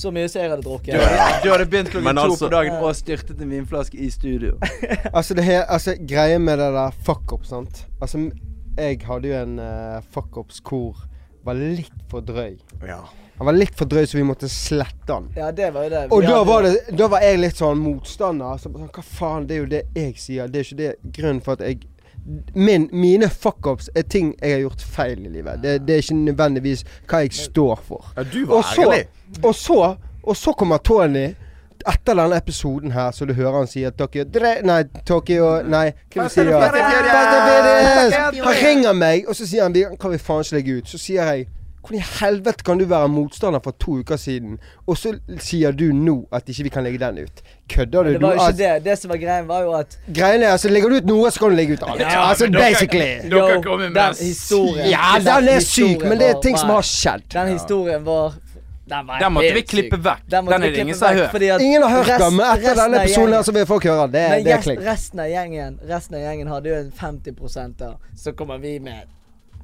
så mye som jeg hadde drukket. Du du hadde begynt klokken to altså- på dagen og styrtet en vinflaske i studio. Altså, det her, altså, greia med det der fuck up, sant. Altså, jeg hadde jo en uh, fuckups hvor var litt for drøy. Ja. Han var litt for drøy, så vi måtte slette han. Ja, det var jo det. Og Vi da hadde- var, det, da var jeg litt sånn motstander. Så, sånn, hva faen, det er jo det jeg sier. Det er ikke det grunnen for at jeg min, Mine fuckups er ting jeg har gjort feil i livet. Det, det er ikke nødvendigvis hva jeg står for. ja, du var Og så, ærlig. og så, og så kommer Tony etter denne episoden her, så du hører han sier Tokyo dre, Nei, Tokyo Nei, hva sier han? Han ringer meg, og så sier han "Vi Kan vi faen ikke legge ut? Så sier jeg hvordan i helvete kan du være motstander for to uker siden, og så sier du nå at ikke vi kan legge den ut? Kødder du? Det var jo ikke det. Det som var greien, var jo at Greiene er altså, legger du ut noe, så kan du legge ut alt. Ja, altså, dere- basically. Dere Yo, kommer med den historien Ja, den er syk, men det er var- ting som har skjedd. Den historien var Den var Den måtte vi klippe vekk. Den, Den er det ingen som har hørt. Ingen har hørt den, men etter denne episoden her så vil folk høre den. Det, Men det er klink. resten av gjengen Resten av gjengen hadde jo en 50 der. Så kommer vi med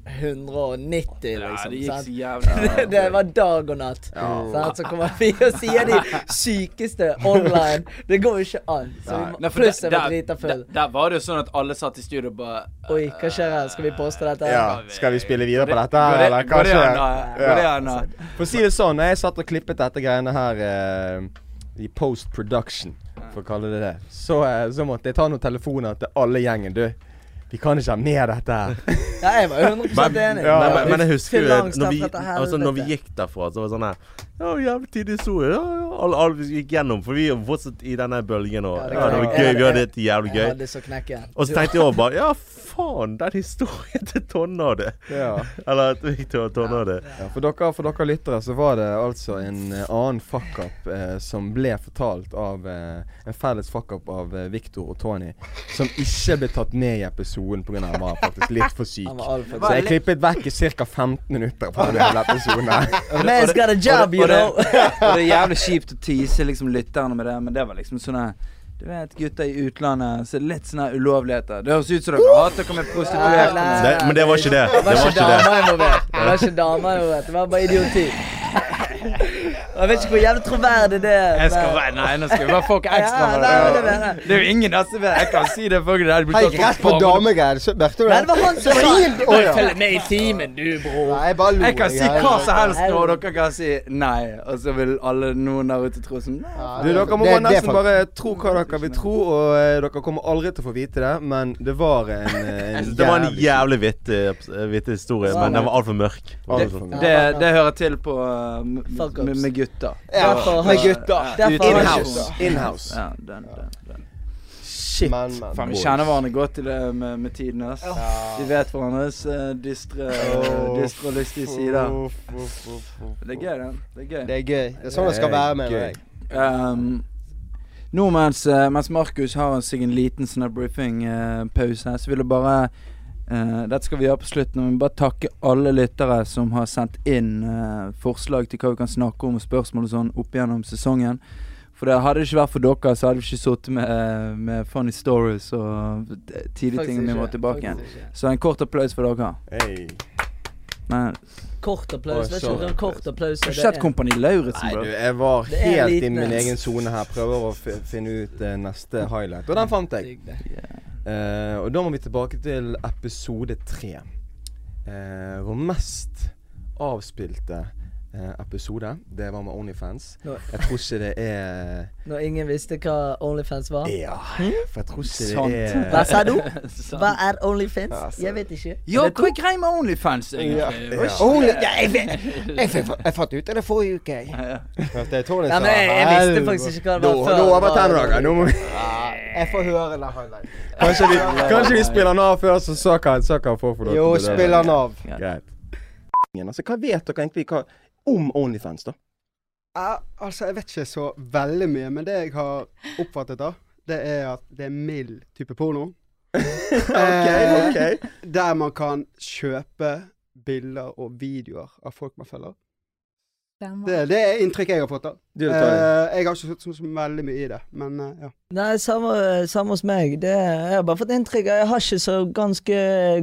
190, liksom. Ja, liksom. det gikk så jævlig det, det var dag og natt. Sant? Så kommer vi og sier de sykeste online. Det går jo ikke an. Så vi må, pluss jeg var drita full. der- var det jo sånn at alle satt i studio og bare Oi, hva skjer her? Skal vi poste dette? Ja. Skal vi spille videre på dette, her, eller hva skjer? Går det an, da? For å si det sånn, jeg satt og klippet dette greiene her eh, i post production, for å kalle det det, så, eh, så måtte jeg ta noen telefoner til alle gjengen. Du, vi kan ikke ha med dette her. Ja, jeg var 100 enig. Ja, men, men, men jeg husker jo når vi, altså, når vi gikk derfra, så var det sånn her Ja, jævlig tidlig så Ja, ja. Alle, alle vi gikk gjennom, for vi var fortsatt i denne bølgen. Og, Ja, det ja, var jeg- gøy. Vi jeg- hadde det jævlig Jeg gøy. hadde så knekken. Og så tenkte jeg også bare Ja, faen, den historien til Tonne hadde. Ja. Eller at Victor og Tonne hadde. Ja, for, dere, for dere lyttere så var det altså en eh, annen fuck-up eh, som ble fortalt av eh, En felles fuck-up av eh, Victor og Tony, som ikke ble tatt med i episoden pga. han var faktisk litt for syk. Så jeg klippet vekk i ca. 15 minutter på den hele episoden. Man's got a job, you og det, know. og det er jævlig kjipt å tease liksom lytterne med det, men det var liksom sånn Du vet, gutter i utlandet, så litt sånne ulovligheter. Det høres ut som dere hater dere med prostituerte. Men det var ikke det. Det var ikke det. damer involvert. Det var ikke damer involvert. Det var bare idioti. Jeg vet ikke hvor jævlig troverdig det er. Jeg skal være, nei, nå skal vi bare fuck ekstra Ja, med nei, det. det. Det er jo ingen som vet Jeg kan si det, folk. Det hadde blitt Hei, tatt rett på faen. damegreier. Merket du Nei, det? det var han som sa var helt Følg med i timen, du, bror. Nei, jeg bare lo. Jeg kan si hva som helst nå, og dere kan si nei. Og så vil alle noen der ute tro som nei. Du, dere må det- det nesten bare tro hva dere vil tro, og eh, dere kommer aldri til å få vite det, men det var en, eh, en Det var en jævlig- vittig, vittig historie, men den var altfor mørk. Altfor Altså. mørk. Det, det hører til på uh, med, ups. Med gutter. Ja, Derfor med gutter. Inhouse. Inhouse. Ja, den, den, den. Shit. Men, men. Fan, vi kjenner hverandre godt i det med, med tiden. ass. Vi vet hverandres uh, dystre, uh, dystre og lystige sider. Det er gøy, det. Det er gøy. Det er gøy. Det er sånn det skal være, mener jeg. Um, nå mens, eh, mens Markus har seg en liten sånn briefing-pause, så vil jeg bare eh, Dette skal vi gjøre på slutten. Vi bare takke alle lyttere som har sendt inn uh, forslag til hva vi kan snakke om, og spørsmål og sånn opp gjennom sesongen. For det hadde det ikke vært for dere, så hadde vi ikke sittet med, eh, med funny stories og tidlige ting vi må tilbake igjen. Så en kort applaus for dere. Hey. Men Kort applaus. Vet ikke om kort applaus har er du sett det. Kompani Lauritzen, Nei, du, jeg var helt i min egen sone her. Prøver å finne ut uh, neste highlight. Og den fant jeg. Digg Eh, og da må vi tilbake til episode tre. Uh, vår mest avspilte episode, det var med Onlyfans. Nå- Jeg tror ikke det er Når ingen visste hva Onlyfans var. Ja, for jeg tror ikke Sant. det Hva er sa du? Hva er Onlyfans? Ja, Jeg vet ikke. Ja, hva er greia med Onlyfans? Ja, ja. Only, ja, jeg, vet- jeg, jeg, jeg fant ut av det forrige uke. jeg. Jeg Tony Ja, men jeg, jeg visste faktisk ikke hva det var før. nå over det tenner. Nå må vi Ja, Jeg får høre det. Kanskje vi, kanskje vi spiller den av før, så så kan så kan få for dere. Jo, det. spill den av. Greit. Altså, hva vet dere egentlig hva, om Onlyfans, da? Ja, altså, jeg vet ikke så veldig mye, men det jeg har oppfattet, da, det er at det er mild type porno. OK, okay. OK. Der man kan kjøpe bilder og videoer av folk man følger. Det, det er inntrykk jeg har fått, da. Du, Eh, jeg har ikke sett så, så veldig mye i det, men uh, ja. Nei, samme, samme hos meg. Det, jeg har bare fått inntrykk Jeg har ikke så ganske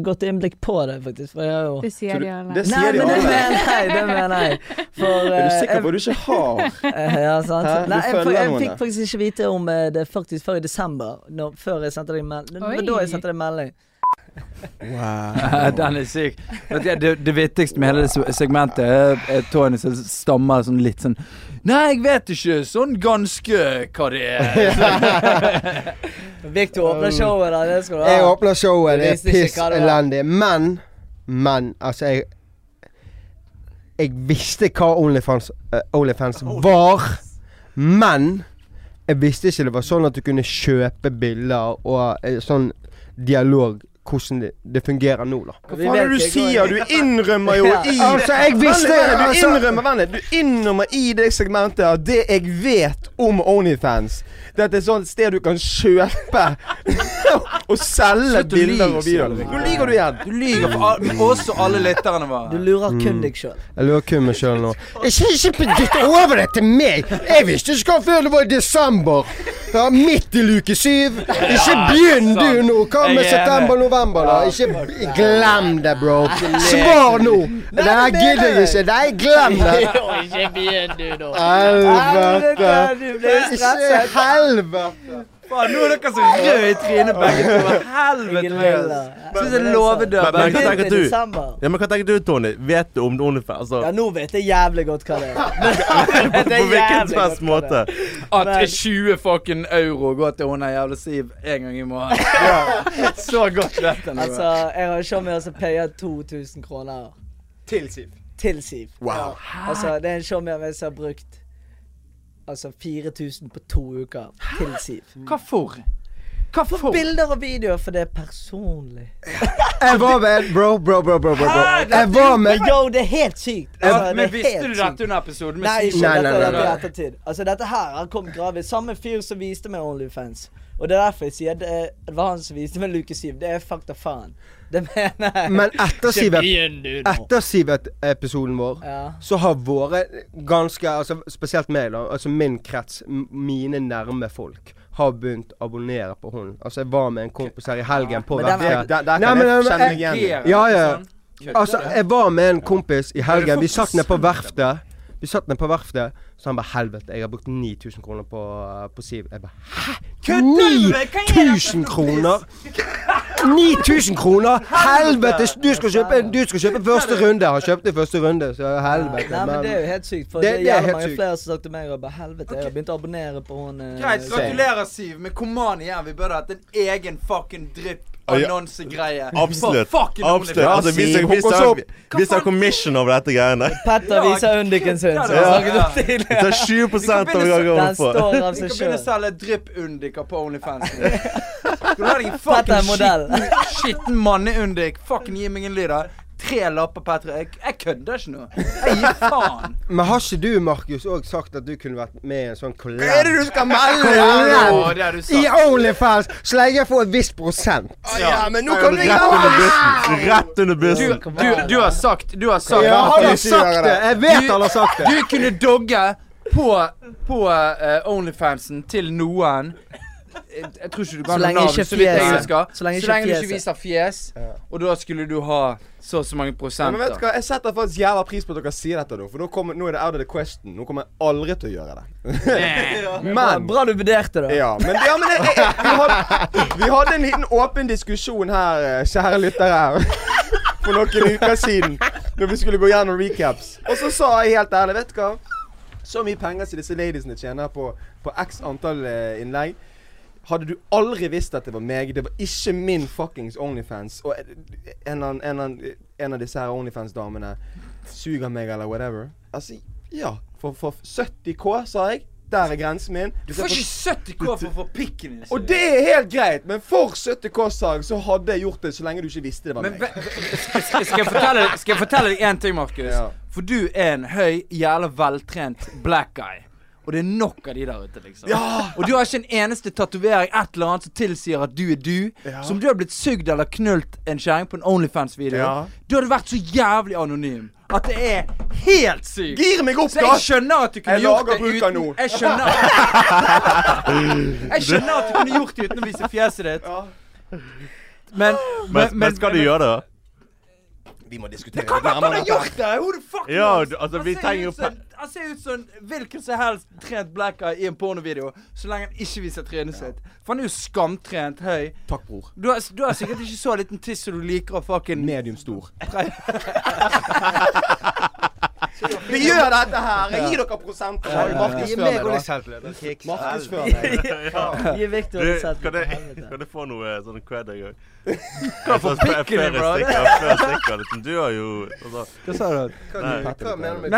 godt innblikk på det, faktisk. For jeg har jo Det sier de alle. det Nei, sier de men det mener jeg! Det mener jeg. For Er du eh, sikker på at du ikke har Ja, sant. Hæ? Nei, jeg, jeg, jeg, fikk faktisk ikke vite om det faktisk før i desember. Når, før jeg sendte deg melding. Det var Oi. da jeg sendte deg melding. Wow. Den er syk. Det, det vittigste med hele se- segmentet er, Tony som stammer sånn litt sånn Nei, jeg vet ikke sånn ganske hva det er. Victor åpner showet, da. Det skal du ha. Jeg åpner showet, det er piss elendig. Men, men, altså jeg Jeg visste hva Onlyfans, uh, Onlyfans var, men jeg visste ikke det var sånn at du kunne kjøpe bilder og uh, sånn dialog hvordan det, det fungerer nå, da. Hva faen er det du sier? Du innrømmer jo i Altså, jeg visste det! Du innrømmer vent Du innrømmer i det segmentet at det jeg vet om Onlyfans, det er sånn sted du kan kjøpe og selge bilder og videoer. Nå lyver du igjen. Du lyver for oss og også alle lytterne Du lurer kun deg sjøl. Jeg lurer kun meg sjøl nå. Ikke, ikke dytt over det til meg! Jeg visste ikke hva før det var i desember. Ja, midt i luke syv. Ikke begynn du nå! Hva med september er september-november, da? Ikke glem det, bro. Svar nå! Nei, jeg gidder ikke. Nei, glem det. Ikke begynn du da. Helvete. Ikke helvete. Faen, nå er dere så røde i trynet begge to. Helvete. Meg. Synes jeg låvedør. Men- men hva tenker du? Ja, men Hva tenker du, Tony? Vet du om OnlyFans? Altså, Ja, nå vet jeg jævlig godt hva det er. på, hvilken som helst måte? At 20 fucking euro går til hun der jævla Siv en gang i måneden. Så godt vet jeg Altså, jeg har showmaker som paye 2000 kroner Til Siv. til Siv. Wow. Ja. Altså, det er en showmaker som har brukt Altså 4000 på to uker til Siv. Hva for? Hva for? Bilder og videoer, for det er personlig. Jeg var med Bro, bro, bro, bro, bro. bro. Jeg var med yo, det er helt sykt. Altså, Ja, men visste du dette under episoden? med Nei, ikke Nei, nei, nei, dette i nei. ettertid. Altså, dette her har kommet gravid. Samme fyr som viste meg Onlyfans. Og det er derfor jeg sier det, er- det var han som viste meg Luke 7. Det er fakta faen. Det mener jeg. Men etter Sivet-episoden vår Ja. så har våre ganske altså Spesielt meg, da. Altså min krets, mine nærme folk, har begynt å abonnere på hunden Altså Jeg var med en kompis her i helgen på Men er- verftet. Der, der Nei, kan jeg kjenne meg igjen. Ja, ja. Altså, jeg var med en kompis i helgen. Vi satt ned på verftet. Vi satt ned på verftet, så han bare 'Helvete, jeg har brukt 9000 kroner på, på Siv'. Jeg bare 'Hæ? Kødder du med meg? Hva er dette 9000 kroner?' 9000 kroner! Helvete! Du skal kjøpe, du skal kjøpe første runde. Han kjøpte første runde, så helvete. Nei, men det er jo helt sykt. For Det- det, det er er helt mange sykt. flere som sa til meg og bare helvete, jeg har begynt å abonnere på hun eh, Greit, gratulerer, Siv. Men kom an igjen, vi burde hatt en egen fucking. Absolutt. For fucking Absolutt. OnlyFans. Altså, vi skal, vi skal, vi skal commission over dette greiene. Petter viser undiken sin, ja, ja, ja. tidligere. tar 20 av begynne hva vi Den går for. Vi kan begynne å selge drypp-undiker på Onlyfans. Skal du ha deg en fucking skitten, skitten manneundik? Fucking gi meg en lyd, da. Tre lapper, Petter. Jeg, jeg kødder ikke nå. Jeg gir faen. Men har ikke du, Markus, òg sagt at du kunne vært med i en sånn collab? Hva er det du skal melde? Collab I. Onlyfans, så lenge jeg får et visst prosent. Ja, men nå kan du under bussen. Rett under bussen. du, du har sagt Du har sagt Ja, han har ikke sagt det! Jeg vet han har sagt det. Du kunne dogge på, på uh, Onlyfansen til noen. Jeg, jeg tror ikke du Så kan lenge navn, ikke så vidt jeg husker. Så lenge ikke du ikke viser fjes. Og da skulle du ha så og så mange Ja, men vet du prosenter. hva, Jeg setter faktisk jævla pris på at dere sier dette, nå, for nå, kommer, nå er det out of the question. Nå kommer jeg aldri til å gjøre det. Men Bra du vurderte det. Ja, men, ja, men jeg, jeg, vi, hadde, vi hadde en liten åpen diskusjon her, eh, kjære lyttere, for noen uker siden. Når vi skulle gå gjennom recaps. Og så sa jeg helt ærlig, vet du hva. Så mye penger som disse ladiesene tjener på, på x antall eh, innlegg. Hadde du aldri visst at det var meg, det var ikke min fuckings Onlyfans Og en, en, av- en, av- en av disse her Onlyfans-damene suger meg eller whatever. Altså, ja. For, for 70K, sa jeg. Der er grensen min. Du får ikke 70 K for å få pikken din. og det er helt greit, men for 70K-salg så hadde jeg gjort det så lenge du ikke visste det var Men meg. skal skal jeg fortelle, skal jeg fortelle deg én ting, Markus? Ja. For du er en høy, jævla veltrent black guy. Og det er nok av de der ute, liksom. Og du har ikke en eneste tatovering et eller annet som tilsier at du er du. Ja. Som du har blitt sugd eller knult en kjerring på en Onlyfans-video. Ja. Du hadde vært så jævlig anonym at det er helt sykt. Gir meg opp, Så jeg skjønner at du kunne Jeg gjort det uten nå. Jeg skjønner Jeg skjønner at du kunne gjort det uten å vise fjeset ditt. Ja. Men, Men, men skal du gjøre det, da? Vi må diskutere det nærmere dette. gjort det? Who the fuck Ja, altså, Han vi ser trenger jo Han ser ut som hvilken som helst trent black guy i en pornovideo, så lenge han ikke viser trynet sitt. For han er jo skamtrent, høy. Takk, bror. Du har, du har sikkert ikke så liten tiss som du liker å fucking Medium stor. Vi gjør dette her! Jeg gir dere prosenter. Gi meg og litt selvtillit. Gi Victor Du, litt sett kan, jeg, jeg få noe sånn cred en gang? Hva for pikken din, bro? Liksom. Du har jo altså, Hva sa du? Nei. hva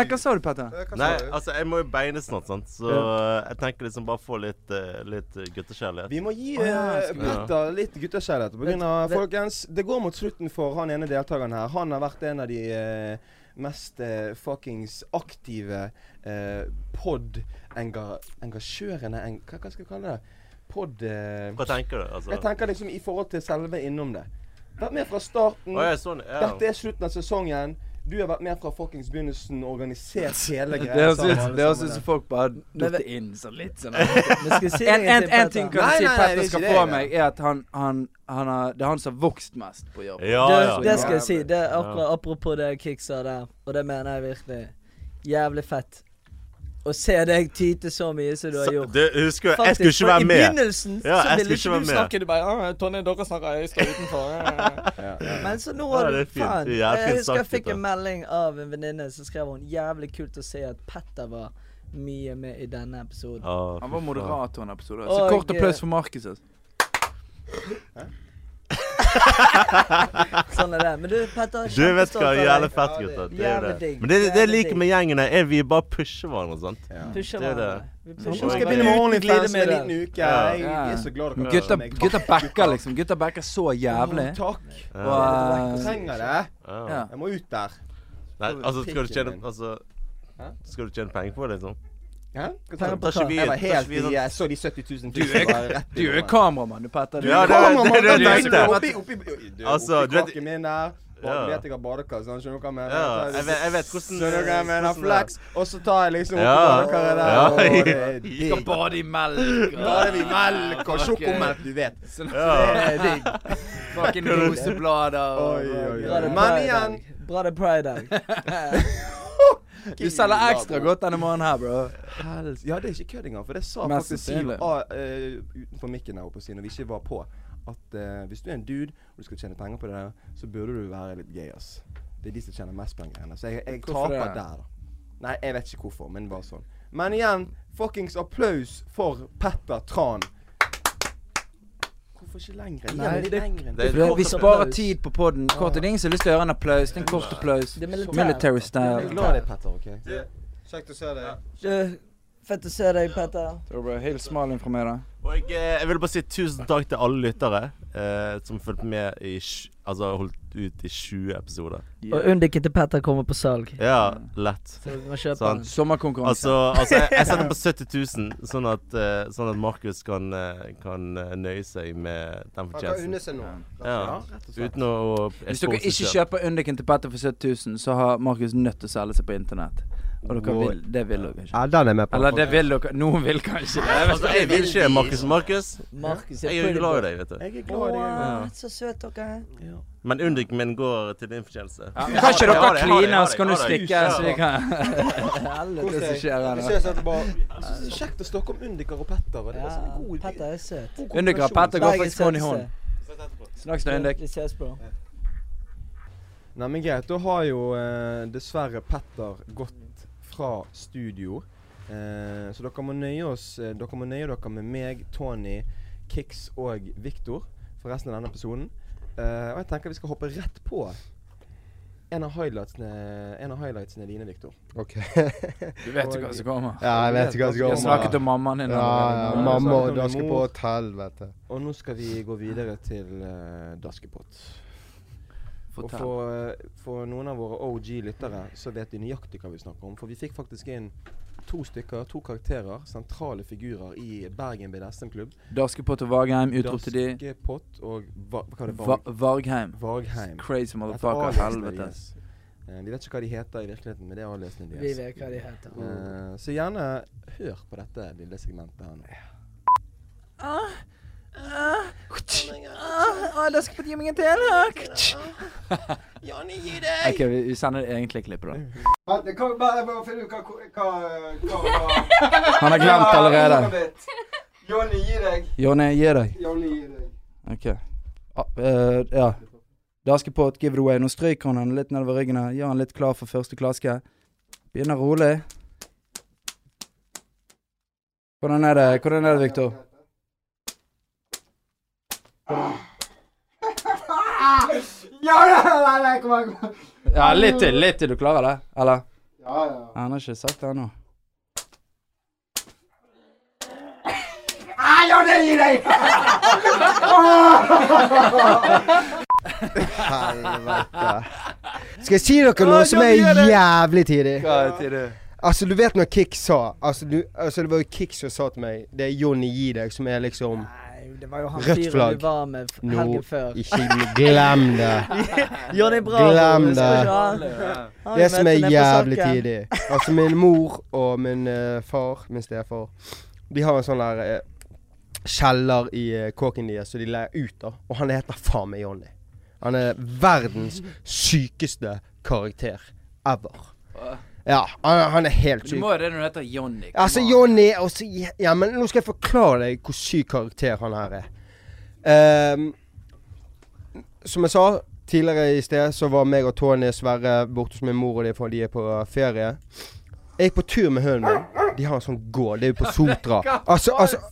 du sa du, Petter? Eh, Nei, altså jeg må jo beine snart, sant. Så jeg tenker liksom bare få litt, eh, litt eh, guttekjærlighet. Vi må gi eh, Petter litt guttekjærlighet. På grunn av, folkens, det går mot slutten for han ene deltakeren her. Han har vært en av de eh, mest eh, fuckings aktive eh, pod-engasjørende -enga hva, hva skal jeg kalle det? Pod... Eh, Hva tenker du? Altså? jeg tenker liksom i forhold til selve innom det. Vært med fra starten. Oh, ja, sånn, ja. Dette er slutten av sesongen. Du har vært med fra fuckings begynnelsen, organisert hele greia. det høres ut som folk bare datt inn sånn litt sånn si En, en, en ting kan Nei, du si Petter er skal få det, meg, er at han, han, han har, det er han som har vokst mest på jobb. Ja, det, ja. det skal jeg si. Det akkurat apropos det Kik sa der, og det mener jeg virkelig. Jævlig fett. Å se deg tyte så mye som du har gjort. du husker jeg Faktisk, skulle ikke være med. I begynnelsen Ja, så ville ikke du med. snakke. Du bare «Å, 'Tonje, dere snakker, jeg står utenfor'. Ja, ja. Men så nå har du faen. Jeg husker jeg fikk en melding av en venninne som skrev hun 'Jævlig kult å se at Petter var mye med i denne episoden'. Oh, Han var moderator i en episode. Så Og, kort eh, applaus for Markus. Sånn er det. Men du, Petter, Du vet hva, jævlig fett, gutter. Det er det. Men det, det jeg liker med gjengen, her, er vi bare pusher hverandre. sant? Ja. Pusher Det er det. hverandre. Vi Nå pusher skal jeg begynne med ordentlig OnlyFans om en liten uke. Ja. Jeg er så glad dere Gutta, hører meg. gutta backer, liksom. Gutta backer så jævlig. Takk. Ja. Og, Jeg eh, trenger det. Jeg må ut der. Nei, altså, skal du tjene altså, Skal du tjene penger på det, liksom? Hæ? Hva? Tar ikke vi Jeg var helt vi i sånn Jeg så de 70 000 Du er- bare rett Du er kameramann, du, Petter. Du, Ja, det- Kameramann, det- det- det- det- Oppi, oppi, du, Altså, oppi kaken min der. Ja. vet jeg har badekar, sånn. Skjønner du hva jeg mener? Ja, Jeg vet, jeg vet hvordan Skjønner du hva jeg mener? Flex. Og så tar jeg liksom Ja. badekaret der. Ja. og det er skal digg. bade i melk. Bade er melk og sjokomelk, du vet. Sånn- Ja. Det er digg. Fucking roseblader er Men Pride-dag. Bra det er pride-dag. Du selger ekstra godt denne måneden her, bro. Hels. Ja, det er ikke kødd engang, for det sa Mest faktisk Siv eh, utenfor mikken her oppe når vi ikke var på, at uh, hvis du er en dude og du skal tjene penger på det der, så burde du være litt gay, ass. Det er de som tjener mest penger. her, Så jeg, jeg taper der, da. Nei, jeg vet ikke hvorfor, men bare sånn. Men igjen, fuckings applaus for Petter Tran. Hvorfor ikke lenger? Nei, det, litt det- det- vi sparer tid på poden. Kort, det er ingen som har lyst til å gjøre en applaus. Det er en kort applaus. Military Jeg er style. glad i deg, Petter. ok? Kjekt å se deg. Fett å se deg, Petter. Helt smal Hils Malin fra meg, da. Og jeg, eh, jeg vil bare si tusen takk til alle lyttere eh, som fulgte med i Altså holdt ut i 20 episoder. Og undiken til Petter kommer på salg. Ja, lett. Så du må kjøpe Sant. den. Sommerkonkurranse. Altså, altså jeg, jeg setter på 70 000, sånn at, eh, sånn at Markus kan, eh, kan eh, nøye seg med den Han kan fortjenesten. unne seg nå. Ja, uten å Hvis dere ikke kjøper Undiken til Petter for 70 000, så har Markus nødt til å selge seg på internett. Og dere vil, det vil dere ikke. Ja, den er med på. Eller det vil dere. Noen vil kanskje det. Altså, jeg vil ikke Markus. Markus, jeg er glad i deg, vet du. Jeg er glad i deg. Ja. så søt dere er. Men undiken min går til din fortjeneste. Ja, kan ikke dere kline, så kan du stikke, så vi kan Helvete. Som skjer her nå. kjekt å snakke om Undiker og Petter. Det var sånn god Petter er søt. Undiker og. Petter går faktisk hånd i hånd. Snakkes nå, Undik. Vi ses, bro. Nei, men greit. Da har jo eh, dessverre Petter gått fra studio. Eh, så dere må nøye oss eh, Dere må nøye dere med meg, Tony, Kix og Viktor for resten av denne episoden. Eh, og jeg tenker vi skal hoppe rett på en av highlightsene, en av highlightsene dine, Viktor. Ok. Du vet jo hva som kommer. Ja, jeg vet jo hva som kommer. Jeg snakket om mammaen din. Ja, ja, allerede. mamma og Daskepott, helvete. Og nå skal vi gå videre til uh, Daskepott. Og for, eh, for noen av våre OG-lyttere så vet de nøyaktig hva vi snakker om. For vi fikk faktisk inn to stykker, to karakterer, sentrale figurer i Bergen BDSM-klubb. Daskepott og Vargheim, utrop til de. Daskepott og Va hva er det? Va Vargheim. Vargheim. Crazy er motherfucker. Helvete. Yes. Eh, vi vet ikke hva de heter i virkeligheten, men det er aliasene Vi vet hva de heter. Uh, så gjerne hør på dette lille segmentet her nå. Ah, da skal jeg gi meg en til. Johnny, gi deg! OK, vi, vi sender det egentlige klippet, da. Han har glemt allerede. Johnny, gi deg. Johnny, gi deg. Jonny, gi deg. OK. Ah, eh, ja. Daskepott, give it away. Nå stryker han han litt nedover ryggen. Gjør han litt klar for første klaske. Begynner rolig. Hvordan er det, Hvordan er det, Victor? Ja, nei, nei, kom her, kom her. Ja, litt til. Litt til du klarer det. Eller? Ja, ja. Han har ikke sagt det ennå. Ja, det gir deg! Helvete. Skal jeg si dere noe som er jævlig tidlig? Hva er det? Altså, du vet når Kik sa altså, du, altså, Det var jo Kik som sa til meg Det er Jonny gi deg, som er liksom det var jo han Rødt fyren flagg. du var med helgen før. ikke glem det. Johnny Bravo. Glem det. Det som er jævlig tidlig. Altså, min mor og min uh, far, min stefar, de har en sånn der eh, kjeller i uh, kåken deres som de leier ut av. Og han heter faen meg Johnny. Han er verdens sykeste karakter ever. Ja, han, han er helt syk. Du må jo det når du heter Johnny. Altså, Johnny også Ja, men nå skal jeg forklare deg hvor syk karakter han her er. Um, som jeg sa tidligere i sted, så var meg og Tony Sverre borte hos min mor og de, for de er på ferie. Jeg gikk på tur med hunden min. De har en sånn gård. Det er jo på Sotra. Altså, altså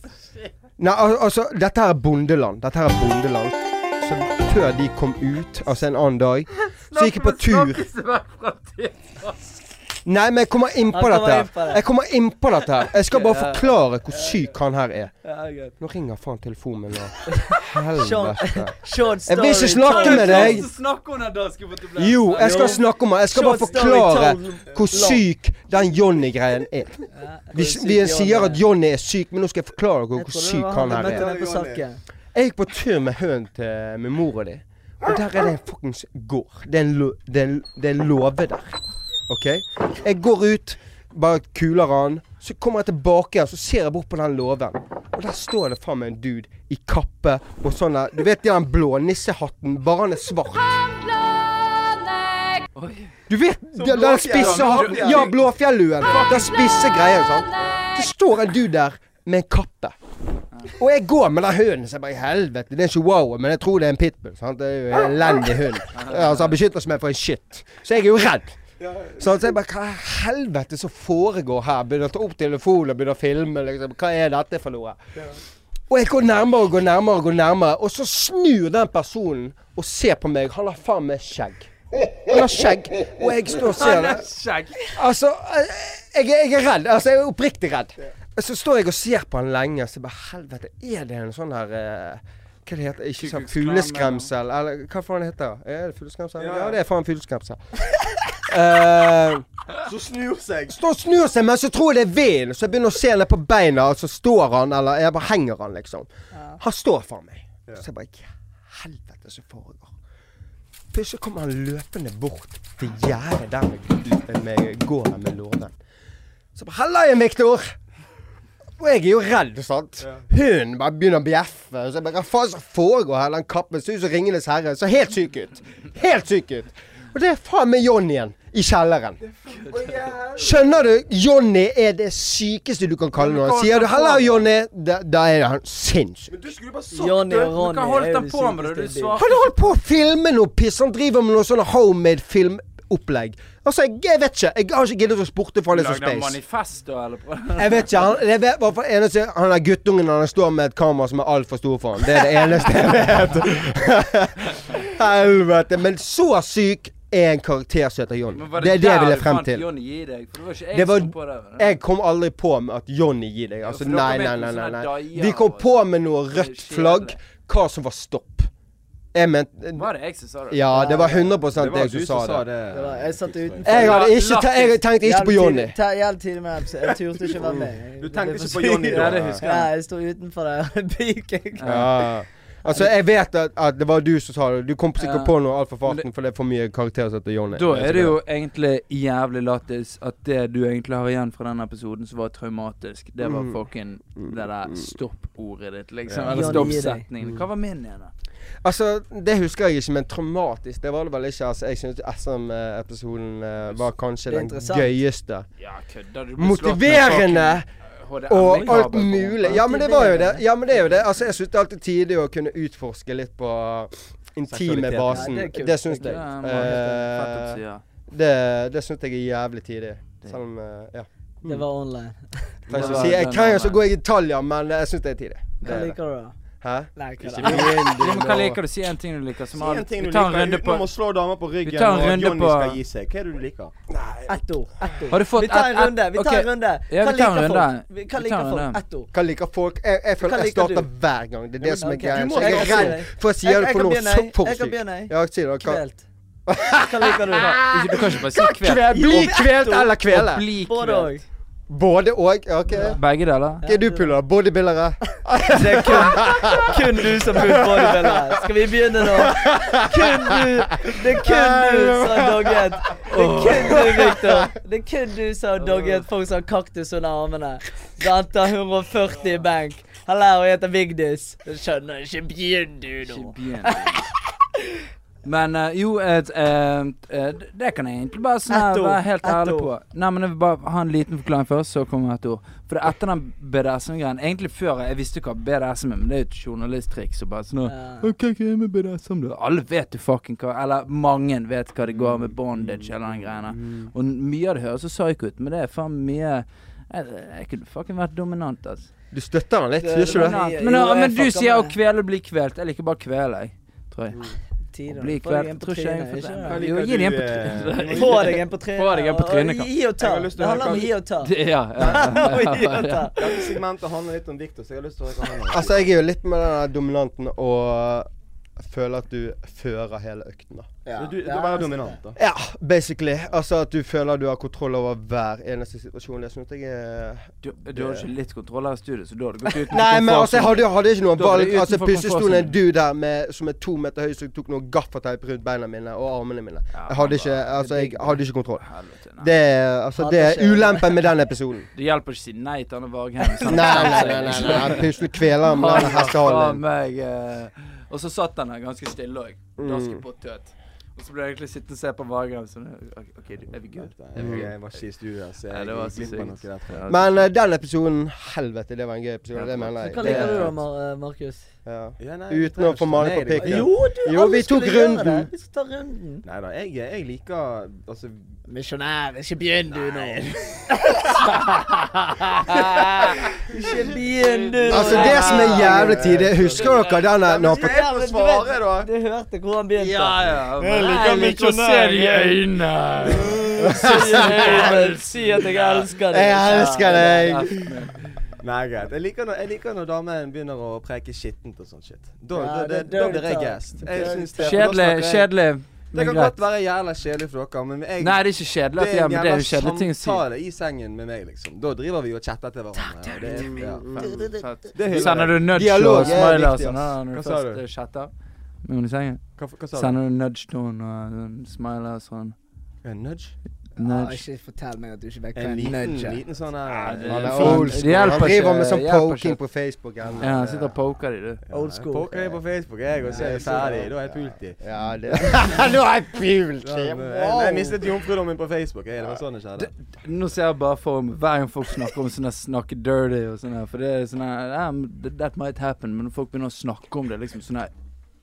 Nei, al- altså, dette her er bondeland. Dette her er bondeland. Så før de kom ut, altså en annen dag, så gikk jeg på tur. Nei, men jeg kommer inn på dette. her. Jeg kommer inn på dette. her. Jeg skal bare forklare hvor syk han her er. Nå ringer faen telefonen min. Helvete. Jeg vil ikke snakke med deg. Jo, jeg skal snakke om det. Jeg skal bare forklare hvor syk den Johnny-greien er. Vi, vi sier er. at Johnny er syk, men nå skal jeg forklare hvor, hvor syk han her er. Jeg gikk på tur med hønen til min mor og de. Og der er det en fuckings gård. Det er en låve der. OK? Jeg går ut, bare kuler han. Så kommer jeg tilbake igjen, så ser jeg bort på den låven. Og der står det faen meg en dude i kappe og sånn der Du vet den blå nissehatten, bare han er svart. Du vet den, den spisse hatten? Ja, Blåfjelluen. Den spisse greia, sant. Det står en dude der med en kappe. Og jeg går med den hunden, så jeg bare helvete, det er en chihuahua, men jeg tror det er en pitbull. Sant? Det er jo en elendig hund. Altså, han beskytter seg meg for en shit. Så jeg er jo redd. Så jeg bare Hva i helvete som foregår her? Begynner å ta opp telefonen og begynner å filme. Liksom. Hva er dette for noe? Og jeg går nærmere og går nærmere og går nærmere, og så snur den personen og ser på meg. Han har faen meg skjegg. Han har skjegg, og jeg står og ser det. Altså, eh, jeg, jeg er redd. Altså, jeg er oppriktig redd. Så står jeg og ser på han lenge, så jeg bare Helvete, er det en sånn her eh, Hva det heter Ikke sånn fugleskremsel? Eller hva faen det heter Er det fugleskremsel? Ja, det er faen fugleskremsel. uh, Så snur seg. Så og snur seg, men så tror jeg det er vinden. Så jeg begynner å se ned på beina, og så står han, eller jeg bare henger han, liksom. Han står for meg. Så jeg bare Hva helvete som foregår? Plutselig kommer han løpende bort til gjerdet der vi med med låven. Så bare 'Halla igjen, Viktor!' Og jeg er jo redd, sant. Hunden bare begynner å bjeffe. Så jeg bare Hva faen som foregår her? Den kappen ser ut som Ringenes herre. Så helt syk ut. Helt syk ut. Og det er faen meg igjen, i kjelleren. Skjønner du? Johnny er det sykeste du kan kalle noen. Sier du 'heller Johnny', da, da er han sinnssyk. Men du skulle bare sagt Johnny det. Du kan holde er den på med det. Du svarer Han holder på å filme noe piss. Han driver med noe sånn homemade filmopplegg. Altså, jeg, jeg vet ikke. Jeg har ikke giddet å for han er så Lagde han manifest da, eller? Jeg vet ikke. Han, jeg vet, hva eneste, han er guttungen han står med et kamera som er altfor stor for ham. Det er det eneste jeg vet. Helvete. Men så syk er en karakter som heter Johnny. Det, Det er det jeg ville frem til. Johnny gi deg? For det var ikke jeg var- som kom på det. Jeg kom aldri på med at Johnny gir deg. Altså, for nei, nei, nei. nei, nei. Vi kom på sånn. med noe rødt flagg. Hva som var stopp. Jeg mente Var det jeg som sa det? Ja, det var 100 Det var jeg som sa det. Det var, jeg satt utenfor. Jeg hadde ikke te jeg tenkte ikke på episode. Jeg turte ikke være med. Du tenkte ikke på Jonny da? Ja, jeg. Sto utenfor der. Ja. Altså, jeg vet at, at det var du som sa det. Du kom sikkert Ja. på noe altfor farten, for det er for mye karakterer som heter Johnny. Da er det jo egentlig jævlig lattis at det du egentlig har igjen fra den episoden som var traumatisk, det var Mm. fucking det der stopp-ordet ditt, liksom. Ja. Eller stopp-setningen. Hva var min igjen, da? Altså, det husker jeg ikke, men traumatisk, det var det vel ikke. Altså, jeg syns SM-episoden uh, var kanskje den gøyeste. Ja, kødder du? Motiverende! Og alt mulig. Ja, men det var jo det. Ja, men det er jo det. Altså, jeg syns det er alltid tidlig å kunne utforske litt på intime basen. Ja, det det syns jeg. Eh, oppsida. det det syns jeg er jævlig tidlig. Selv om uh, Ja. Det var online. Trenger ikke Det var si, jeg kan trenger ikke å gå i detaljer, men jeg syns det er tidlig. Hva er liker du, da? Hæ? Nei, begynn, Ja, men du, hva liker du? Si en ting du liker. Som Si en ting Vi du tar en liker runde på utenom å slå damer på ryggen tar en og runde Johnny på- skal gi seg. Hva er det du liker? Ett ord. Ett ord. Har du fått Vi tar en ett- ett- runde. Vi tar ok. en runde. Ja, Hva vi tar en liker runde. folk? Vi- Hva Vi tar liker en folk? runde. Ett ord. Hva liker folk? Jeg, jeg føler Hva jeg liker starter du? hver gang. Det er det som er Ok. greia. Du må- Så jeg jeg er kan si redd det. for å si Jeg- det jeg for kan noe begynne, så jeg. Jeg kan begynne, jeg. Ja, si det. Hva? Kvelt. Hva liker du? Ikke, du kan ikke bare si kveld. Kve- Bli kvelt eller kvele? Bli Både kveld. òg. Både og? OK. Begge deler. Hva er du puller? Bodybuildere? Det er kun, kun du som puller bodybuildere. Skal vi begynne nå? Kun du. Det er kun du som har dogget. Det er kun du, Victor. Det er kun du som har dogget folk som har kaktus under armene. Sant? Har 140 i benk. Han lærer å hete Vigdis. Skjønner ikke. Begynn du nå. Men uh, jo, et, et, et, det kan jeg egentlig bare sånn være helt ærlig på. Nei, men jeg vil bare ha en liten forklaring først, så kommer et ord. For er etter den BDSM-greien Egentlig før jeg visste hva BDSM er, men det er jo et journalisttriks. Og bare sånn Ja. Ok, hva er med BDSM da? Alle vet jo fucking hva Eller mange vet hva det går med bondage eller den greiene. Og mye av det høres så psycho ut, men det er faen mye Jeg, jeg kunne fucking vært dominant, altså. Du støtter han litt, gjør ikke du det? Men, men du sier å kvele bli kvelt. Jeg liker bare kvele, jeg. Tror jeg. Tider. Bli deg en på Tror ikke jeg får den. Jo, gi den en på eh, trynet. Få deg en på trynet. Få deg en på trynet. Gi og ta. Jeg har Det handler om å gi og ta. Ja, ja, ja, Gi og ja, ta. ja. Dette segmentet handler litt om Victor, så jeg har lyst til å høre hva han har. Altså, jeg er jo litt med den dominanten og føler at du fører hele økten, da. Ja. Du, du være dominant, da. Ja, basically. Altså at du føler du har kontroll over hver eneste situasjon. Det syns jeg er Du, du har ikke litt kontroll her i studiet, så da har du gått ut Nei, men altså, jeg hadde, hadde ikke noe valg. det Altså, Plutselig sto det en dude der med, som er to meter høy, som tok noe gaffateip rundt beina mine og armene mine. Jeg hadde ikke, altså, jeg hadde ikke kontroll. Det, er- altså, det er ulempen med den episoden. Det hjelper ikke å si nei til Anne Vargheim. Nei, nei, nei. nei, nei. Plutselig kveler han med den Faen hestehalen. Og så satt han der ganske stille òg. Mm. Ganske på tøt. Og så ble jeg egentlig sittende og se på Vargheim sånn OK, er vi good? Jeg, var ikke i studio, så jeg glipp av noe der. Men eh, den episoden Helvete, det var en gøy episode. Det mener jeg. Hva liker du da, eh, Markus? Ja. Ja, nei, Uten å få male på pikken. Jo, du, Jo, vi tok runden. Vi skal ta runden. Nei da, jeg, jeg liker Altså Misjonær, ikke begynn du nå. ikke begynn du nå. Altså, det som er jævlig tidlig Husker dere den der når? Du hørte hvor han begynte. Ja, ja. Jeg liker misjonær i øynene. Si at jeg elsker deg. Jeg elsker deg! Nei, greit. Jeg liker når, jeg liker når damen begynner å preke skittent og sånn shit. Da, Ja, da, da, da blir jeg gassed. for da Kjedelig. Kjedelig. Det kan greit. godt være jævla kjedelig for dere, men jeg Nei, det er ikke kjedelig det er en det er jo jævla kjedelige ting å si. samtale i sengen med meg, liksom. Da driver vi og chatter til hverandre. Det, er- Fett. det hyller Sender du nudge og er smiler og sånn når du sa først eh, chatter? Med henne i sengen? Hva, hva sa du? Sender du nudge til henne og sånn, smiler og sånn? En nudge? Ah, ikke fortell meg at du ikke vet hva En en liten, nudge er. liten sånn her det- Han er old school. hjelper Han driver med sånn poking på Facebook. Eller. Ja, han sitter og poker de, du. Old school. Poker jeg på Facebook, jeg, og så er jeg ferdig. Da er jeg pult i. Ja, det Nå er jeg pult! i! Jeg, jeg mistet jomfrudommen på Facebook. Jeg, det var sånn det skjedde. Nå ser jeg bare for meg hver gang folk snakker om sånn der snakke dirty og sånn her, for det er sånn her that- That might happen, men når folk begynner å snakke om det liksom sånn her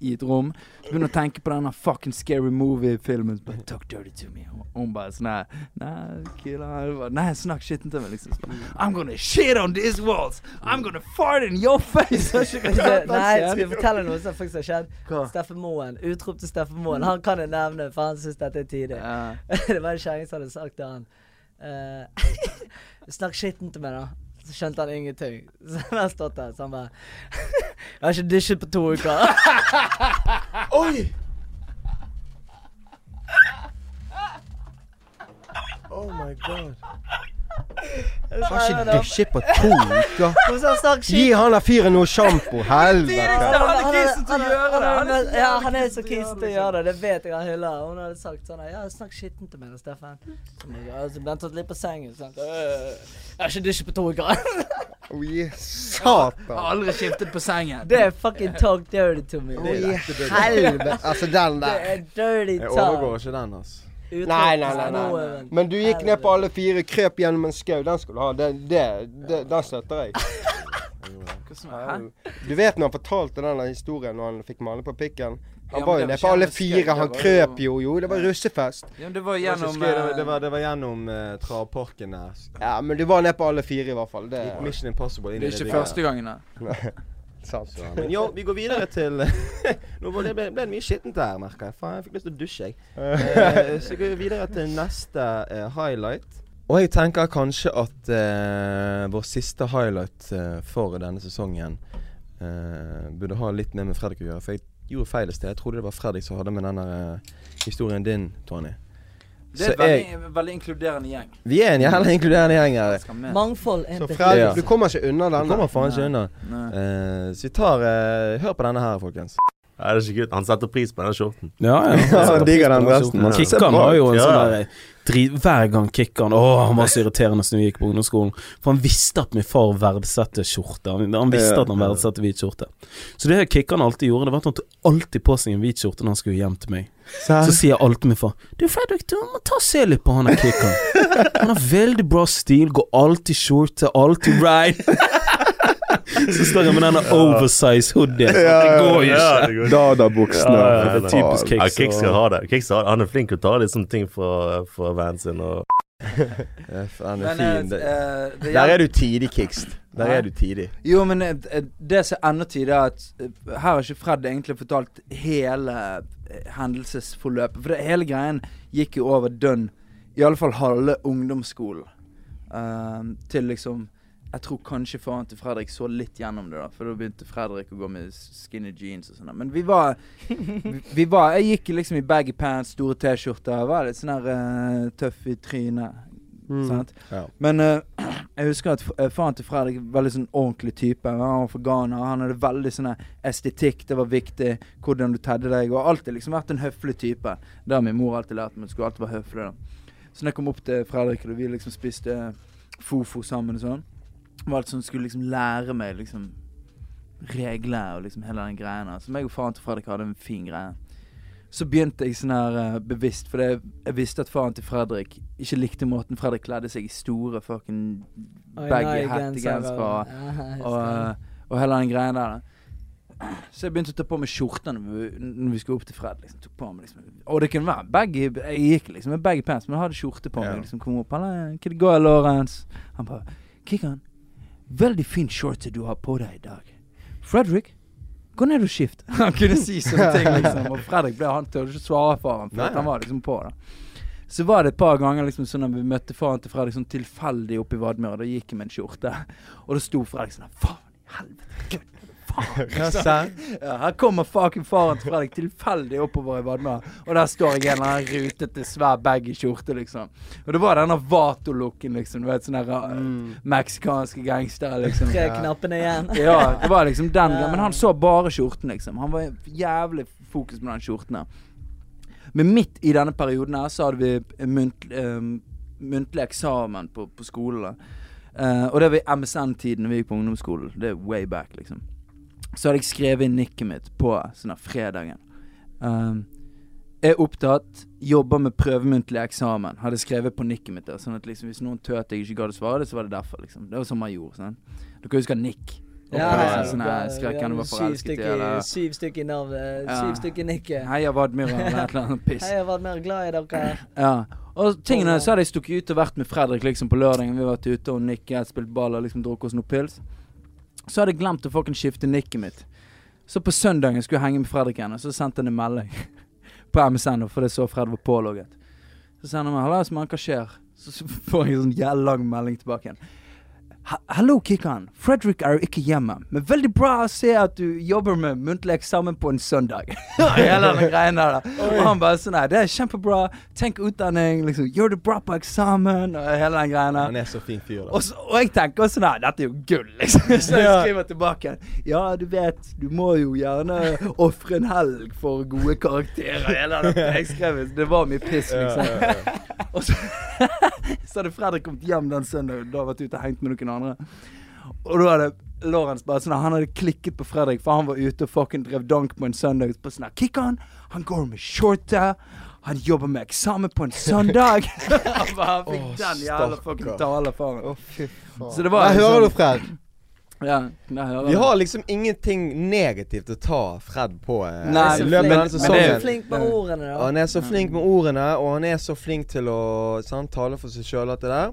i et rom, så begynner å tenke på denne fucking scary movie-filmen. Talk dirty to me. Og hun bare sånn her Nei, Nei, snakk skitten til meg, liksom. I'm gonna shit on these walls! I'm gonna fart in your face! Nei, skal vi fortelle noe som faktisk har skjedd? Steffen Moen. Utrop til Steffen Moen. Han kan jeg nevne, for han syns dette er tidlig. Det var en kjerring som hadde sagt til han Uh, Snakk skitten til meg, da. Så skjønte han ingenting. Så han har stått der, så han bare Jeg har ikke dusjet på to uker. Oi! Oh my god. Har ikke dusjet på to uker. Gi han der fyren noe sjampo. Helvete. Han er kisen til å gjøre det. Han er Ja, han er så kisen til å gjøre det. Det vet jeg han hyller. Hun hadde sagt sånn Ja, snakk skitten til meg, Steffen. Så ble han tatt litt på sengen. Sånn. «Øh, Jeg har ikke dusjet på to uker. Gi satan. Har aldri skiftet på sengen. Det er fucking talk dirty to me. Gi helvete. Altså, den der. Det er dirty talk. Jeg overgår ikke den, altså. Nei, nei, nei, nei. Men du gikk ned på alle fire, krøp gjennom en skau. Den skal du ha. Det, det, det, den støtter jeg. Du vet når han fortalte den historien når han fikk male på pikken? Han var jo nede på alle fire. Han krøp jo- jo. Det var russefest. Ja, det var gjennom det var, det eh, var, det var gjennom uh, travparken der. Ja, men du var nede på alle fire i hvert fall. Det Mission Impossible Det er ikke første gangen, da. sant. Så, men jo, vi går videre til Nå ble det ble, det mye skittent her, merker jeg. Faen, jeg fikk lyst til å dusje, jeg. Eh, så går vi videre til neste eh, highlight. Og jeg tenker kanskje at eh, vår siste highlight eh, for denne sesongen eh, burde ha litt mer med Fredrik å gjøre. For jeg gjorde feil i sted. Jeg trodde det var Fredrik som hadde med denne eh, historien din, Tony. Det er en jeg- veldig, veldig inkluderende gjeng. Vi er en jævla inkluderende gjeng her. Mangfold er Så Fred, Ja. du kommer ikke unna denne. Du kommer faen ikke unna. Eh, så vi tar uh, Hør på denne her, folkens. Ja, det er ikke gutt. Han setter pris på denne skjorten. Ja, ja. Han digger den Han Kikkan var jo en ja. sånn der drit, Hver gang Kikkan Å, han var så irriterende når vi gikk på ungdomsskolen. For han visste at min far verdsatte skjorte. Han, han visste Ja. at han verdsatte hvit skjorte. Så det Kikkan alltid gjorde, det var at han tok alltid på seg en hvit skjorte når han skulle hjem til meg. Så sier alltid min far Du Fredrik, du må ta og se litt på han der Kikkan. Han har veldig bra stil, går alltid skjorte, alltid ride. Så står han med denne oversize hoodien. Det går jo Ja, ikke. det går ikke. Dada-buksene. Ja, ja, det er typisk Ja, Kicks. Kicks skal ha det. Kix har, han er flink til å ta sånne ting for, for van sin. Og Han er fin. eh, Det- eh, Der er du tidig, Kix. Der er du tidig. Jo, men eh, det som er enda tidligere, er at her har ikke Fred egentlig fortalt hele hendelsesforløpet. For det, hele greien gikk jo over dønn, i alle fall halve ungdomsskolen. Uh, til liksom Jeg tror kanskje faren til Fredrik så litt gjennom det, da. For da begynte Fredrik å gå med skinny jeans og sånn. Men vi var, vi, vi var Jeg gikk liksom i baggy pants, store T-skjorter. Var litt sånn her uh, tøff i trynet. Sant? Ja. Men uh, jeg husker at eh, faren til Fredrik var veldig sånn ordentlig type. Han var fra Ghana. Han hadde veldig sånn estetikk. Det var viktig. Hvordan du tedde deg. Og alltid liksom vært en høflig type. Det har min mor alltid lært meg. Skulle alltid være høflig. da Så når jeg kom opp til Fredrik, og vi liksom spiste fofo sammen og sånn, var alt som skulle liksom lære meg liksom regler og liksom hele den greia der. Så meg og faren til Fredrik hadde en fin greie. Så begynte jeg sånn her eh, bevisst, for jeg, jeg visste at faren til Fredrik ikke likte måten Fredrik kledde seg i store fucking baggy hettegensere og, og, og hele den greia der. Så jeg begynte å ta på meg skjorta når vi, når vi skulle opp til Fred. Liksom, tok på meg liksom Og det kunne være baggy Jeg gikk liksom med baggy pants, men jeg hadde skjorte på meg. Liksom Kom opp hva det går, Lawrence?' Han bare 'Kikkan, veldig fin shorts du har på deg i dag'. 'Fredrik, gå ned og skift'. Han kunne si sånne ting, liksom. Og Fredrik ble han turte ikke svare for ham, for Nei, han var liksom på. da så var det et par ganger liksom sånn at vi møtte faren til Fredrik sånn tilfeldig oppe i Vadmøre. Da gikk jeg med en skjorte, og da sto Fredrik sånn Faen i helvete, gud, faen. Ja, her kommer fucking faren til Fredrik tilfeldig oppover i Vadmøra, og der står jeg i en eller annen rutete, svær baggy skjorte, liksom. Og det var denne Vato-looken, liksom. Du vet, sånne uh, meksikanske gangstere, liksom. Tre knappene igjen. Ja, det var liksom den. Men han så bare skjorten, liksom. Han var jævlig fokus på den skjorten her. Men midt i denne perioden her så hadde vi munt, eh, muntlig eksamen på, på skolen. Eh, og det var i MSN-tiden vi gikk på ungdomsskolen. Det er way back, liksom. Så hadde jeg skrevet inn nikket mitt på sånn fredagen. Um, er opptatt, jobber med prøvemuntlig eksamen. Hadde skrevet på nikket mitt der. Sånn at liksom hvis noen tøt jeg ikke gadd å svare, det, så var det derfor. liksom Det var sånn man gjorde. Sånn. Dere husker nikk? Ja, ja, sånn ja, ja, var syv stykker- Syv stykker i navnet. Syv stykker nikket. Heia Vadmyra eller et eller annet piss. Heia mer glad i dere. Ja. Og tingene så hadde jeg stukket ut og vært med Fredrik liksom på lørdagen. Vi har vært ute og nikket, spilt ball og liksom drukket oss noe pils. Så hadde jeg glemt å fucking skifte nikket mitt. Så på søndagen skulle jeg henge med Fredrik igjen, og så sendte han en melding på MSN, for det så Fred var pålogget. Så sender han meg 'Hallais, mann, hva skjer?' Så får jeg en sånn lang melding tilbake igjen. «Ha- Hallo, Kikkan. Fredrik er jo ikke hjemme, men veldig bra å se at du jobber med muntlig eksamen på en søndag. Hele den greien der. Og han bare sånn her, det er kjempebra. Tenk utdanning. liksom Gjør det bra på eksamen. Og hele den greien der. Han er så fin fyr, da. Og, så, og jeg tenker sånn her, dette er jo gull, liksom. Så jeg skriver tilbake. Ja, du vet, du må jo gjerne ofre en helg for gode karakterer. Hele den jeg skrev, det var mye piss, liksom. Og så, så hadde Fredrik kommet hjem den søndagen, da vært ute og hengt med noen andre. Og da hadde Lawrence bare sånn Han hadde klikket på Fredrik, for han var ute og fucking drev dank på en søndag. På sånn Kick han! Han går med skjorte. Han jobber med eksamen på en søndag. han bare fikk oh, den jævla fucking stakkar. tale for fy faen. Så det var Jeg en hører sånn- du, Fred. Ja, nei, Vi har liksom ingenting negativt å ta Fred på eh, Nei, løpet men- han er så Flink med ordene, da. Han er så flink med ordene, og han er så flink til å sant, tale for seg sjøl, alt det der.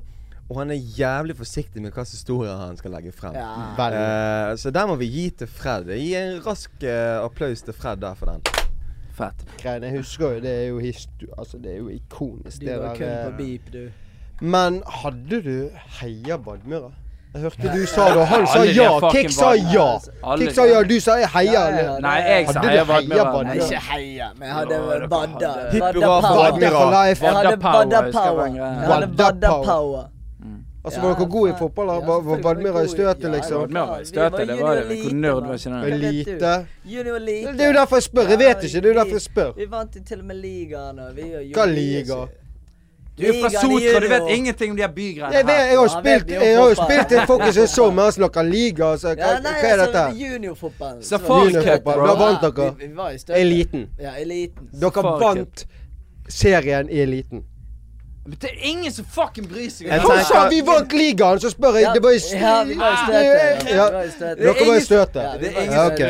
Og han er jævlig forsiktig med hvilke historier han skal legge frem. Ja. Eh, så der må vi gi til Fred. Gi en rask uh, applaus til Fred der for den. Fett. Greiene jeg husker jo, det er jo histo... Altså, det er jo ikonisk, Du det var kun på beep, du. eh. Men hadde du heia badmura? Jeg hørte du sa det, og han sa ja. Kik sa ja. Kik sa ja, du sa jeg heia. Nei, jeg sa Hadde du heia. Badmøra? Nei, ikke heia, men jeg hadde badda. Hipp Badda hurra for power. Badmøra. Jeg hadde Badda power, jeg. Hadde badda power. Altså, var dere gode i fotball? da? Var, var Badmøra i støtet, liksom? Badmøra var i støtet, det var det. Hvor nerd var ikke den? Elite? Junior League. Det er jo derfor jeg spør. Jeg vet ikke. Det er jo derfor jeg spør. Vi vant jo til og med ligaen. Hva liga? Du er fra Sotra, du vet ingenting om de her bygreiene vet, jeg har Ja, spilt Jeg har jo spilt en fuckings sesong med snakker liga. så hva, Ja, nei, hva er dette? altså, juniorfotballen. Så Så folk- Juniorfotball. Da vant dere. Vi, vi var i støtet. Eliten. Ja, eliten. Dere vant serien i eliten. Det er ingen som fucking bryr seg. Jeg Han det. sa vi vant ligaen, så spør jeg Ja, Det var i ja, vi var i støtet. Ja. I. Dere var i støtet. Ja, Det i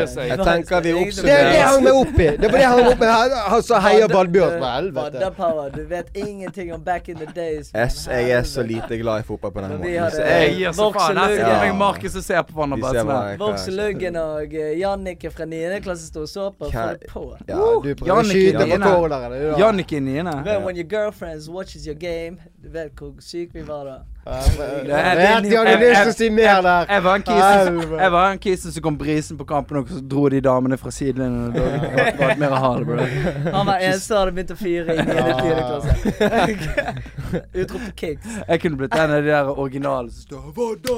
som. Jeg tenker vi er oppsummerer. det hang meg opp i. Det var det han opp med. Han, heia Badbjørn. For Badda helvete. Du vet ingenting om back in the days. jeg er så lite glad i fotball på den måten. Jeg jeg, gir så faen. Sitter Ja. meg Markus og ser på hverandre. Vokseluggen bare sånn hva her. jeg Vokse. Luggen og eh, Jannicke fra 9. klasse sto og så på. Få det på. Ja, du prøver å Jannicke skyte på corneren. det jo- Jannicke er niende. When your girlfriends watches your game Du vet hvor syk vi var da. De hadde lyst til å si mer der. Jeg var en kisen. Jeg som kom brisen på kampen, og så dro de damene fra sidelinjen. og Da var mer å bro. Han var eneste som hadde begynt å fyre i 9. klasse. Utrop til kicks. Jeg kunne blitt en av de der originale som står da?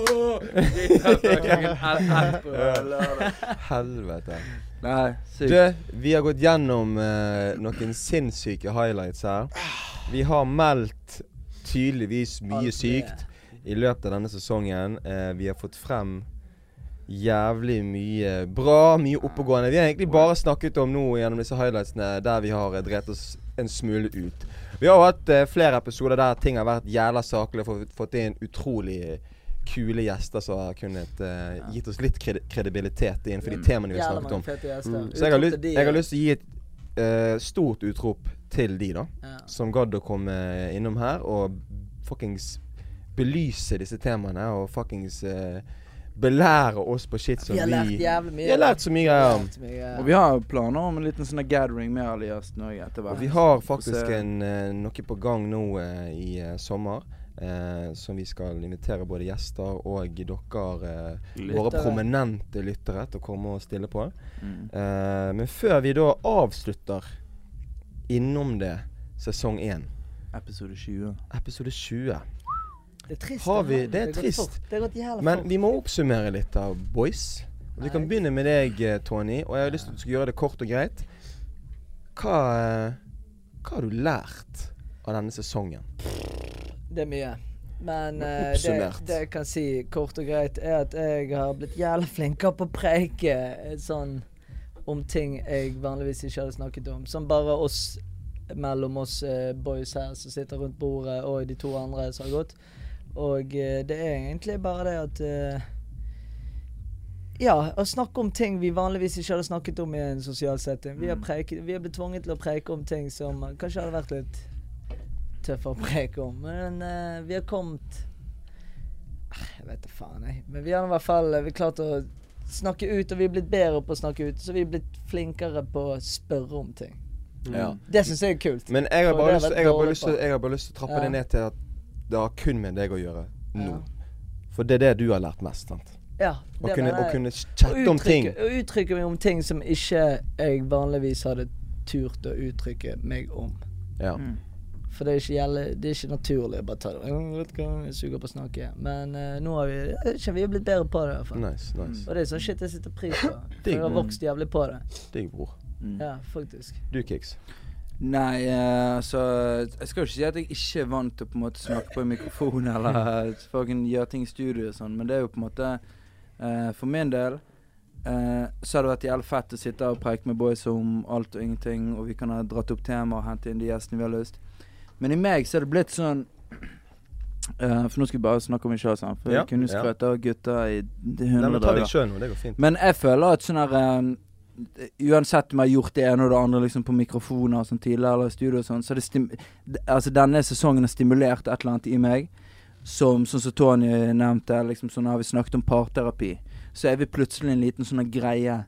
Helvete. Nei, sykt. Du, vi har gått gjennom eh, noen sinnssyke highlights her. Vi har meldt tydeligvis mye Alt det. sykt i løpet av denne sesongen. Eh, vi har fått frem jævlig mye bra, mye oppegående. Vi har egentlig bare snakket om nå gjennom disse highlightsene der vi har eh, oss en smule ut. Vi har jo hatt eh, flere episoder der ting har vært jævla saklig og fått, fått inn utrolig kule gjester som har kunnet uh, gitt oss litt kredi kredibilitet innenfor de temaene vi har snakket om. Mm. Så jeg har, lyst, jeg har lyst til å gi et uh, stort utrop til de, da. ja. Som gadd å komme innom her og fuckings belyse disse temaene og fuckings uh, belære oss på shit som Vi har lært vi jævlig mye. Vi har lært så mye lært. Og vi har planer om en liten sånn gathering med gjestene òg etter Og hvert. vi har faktisk en, noe på gang nå i sommer. Eh, som vi skal invitere både gjester og dere, eh, våre prominente lyttere, til å komme og stille på. Mm. Eh, men før vi da avslutter innom det sesong 1, Episode 20. episode 20 Det er trist. Har vi- det er det er trist. Det har gått Men vi må oppsummere litt da, boys. Vi kan begynne med deg, eh, Tony. Og jeg har lyst til at du skal gjøre det kort og greit. Hva, eh, hva har du lært av denne sesongen? Det er mye. Men eh, det, det jeg kan si kort og greit, er at jeg har blitt jævla flinkere på å preike eh, sånn om ting jeg vanligvis ikke hadde snakket om. Som bare oss mellom oss uh, boys her som sitter rundt bordet, og de to andre som har gått. Og uh, det er egentlig bare det at Ja, å snakke om ting vi vanligvis ikke hadde snakket om i en sosial setting. Vi har, preiket, vi har blitt tvunget til å preike om ting som kanskje hadde vært litt tøffe å preke om. Men uh, vi har kommet Ah, Jeg vet da faen, jeg. Men vi har i hvert fall eh, vi klart å snakke ut, og vi er blitt bedre på å snakke ut. Så vi er blitt flinkere på å spørre om ting. Ja. Det syns jeg er kult. Men jeg har bare lyst, jeg har bare lyst, til- jeg har bare lyst til å trappe Ja. det ned til at det har kun med deg å gjøre nå. Ja. For det er det du har lært mest. sant? Ja, Å kunne, mener å kunne chatte om ting. Å uttrykke meg om ting som ikke jeg vanligvis hadde turt å uttrykke meg om. Ja. Mm. For det er ikke, jævlig, det er ikke naturlig å bare ta det. «Ja, vet hva, Jeg suger på å snakke. Men uh, nå har vi ikke, vi har blitt bedre på det. i hvert fall. Nice, nice. Og det er sånn shit jeg setter pris på. For jeg har vokst jævlig på det. Digg, bror. Mm. Ja, faktisk. Du, Kix. Nei, eh, altså Jeg skal jo ikke si at jeg ikke er vant til å på en måte snakke på en mikrofon eller fucking gjøre ting i studio og sånn, men det er jo på en måte uh, For min del uh, så har det vært jævlig fett å sitte og preike med boys om alt og ingenting, og vi kan ha dratt opp tema og hente inn de gjestene vi har lyst. Men i meg så er det blitt sånn uh, For nå skal vi bare snakke om meg sjøl, sant. For Ja, jeg kunne skrøte skrøt av gutta i 100 Nei, dager. Selv, det går fint. Men jeg føler at sånn her um, Uansett om jeg har gjort det ene og det andre liksom på mikrofoner sånn tidligere eller i studio og sånn, så det stim Altså denne sesongen har stimulert et eller annet i meg. Som sånn som Tony nevnte, liksom sånn har vi snakket om parterapi. Så er vi plutselig en liten sånn greie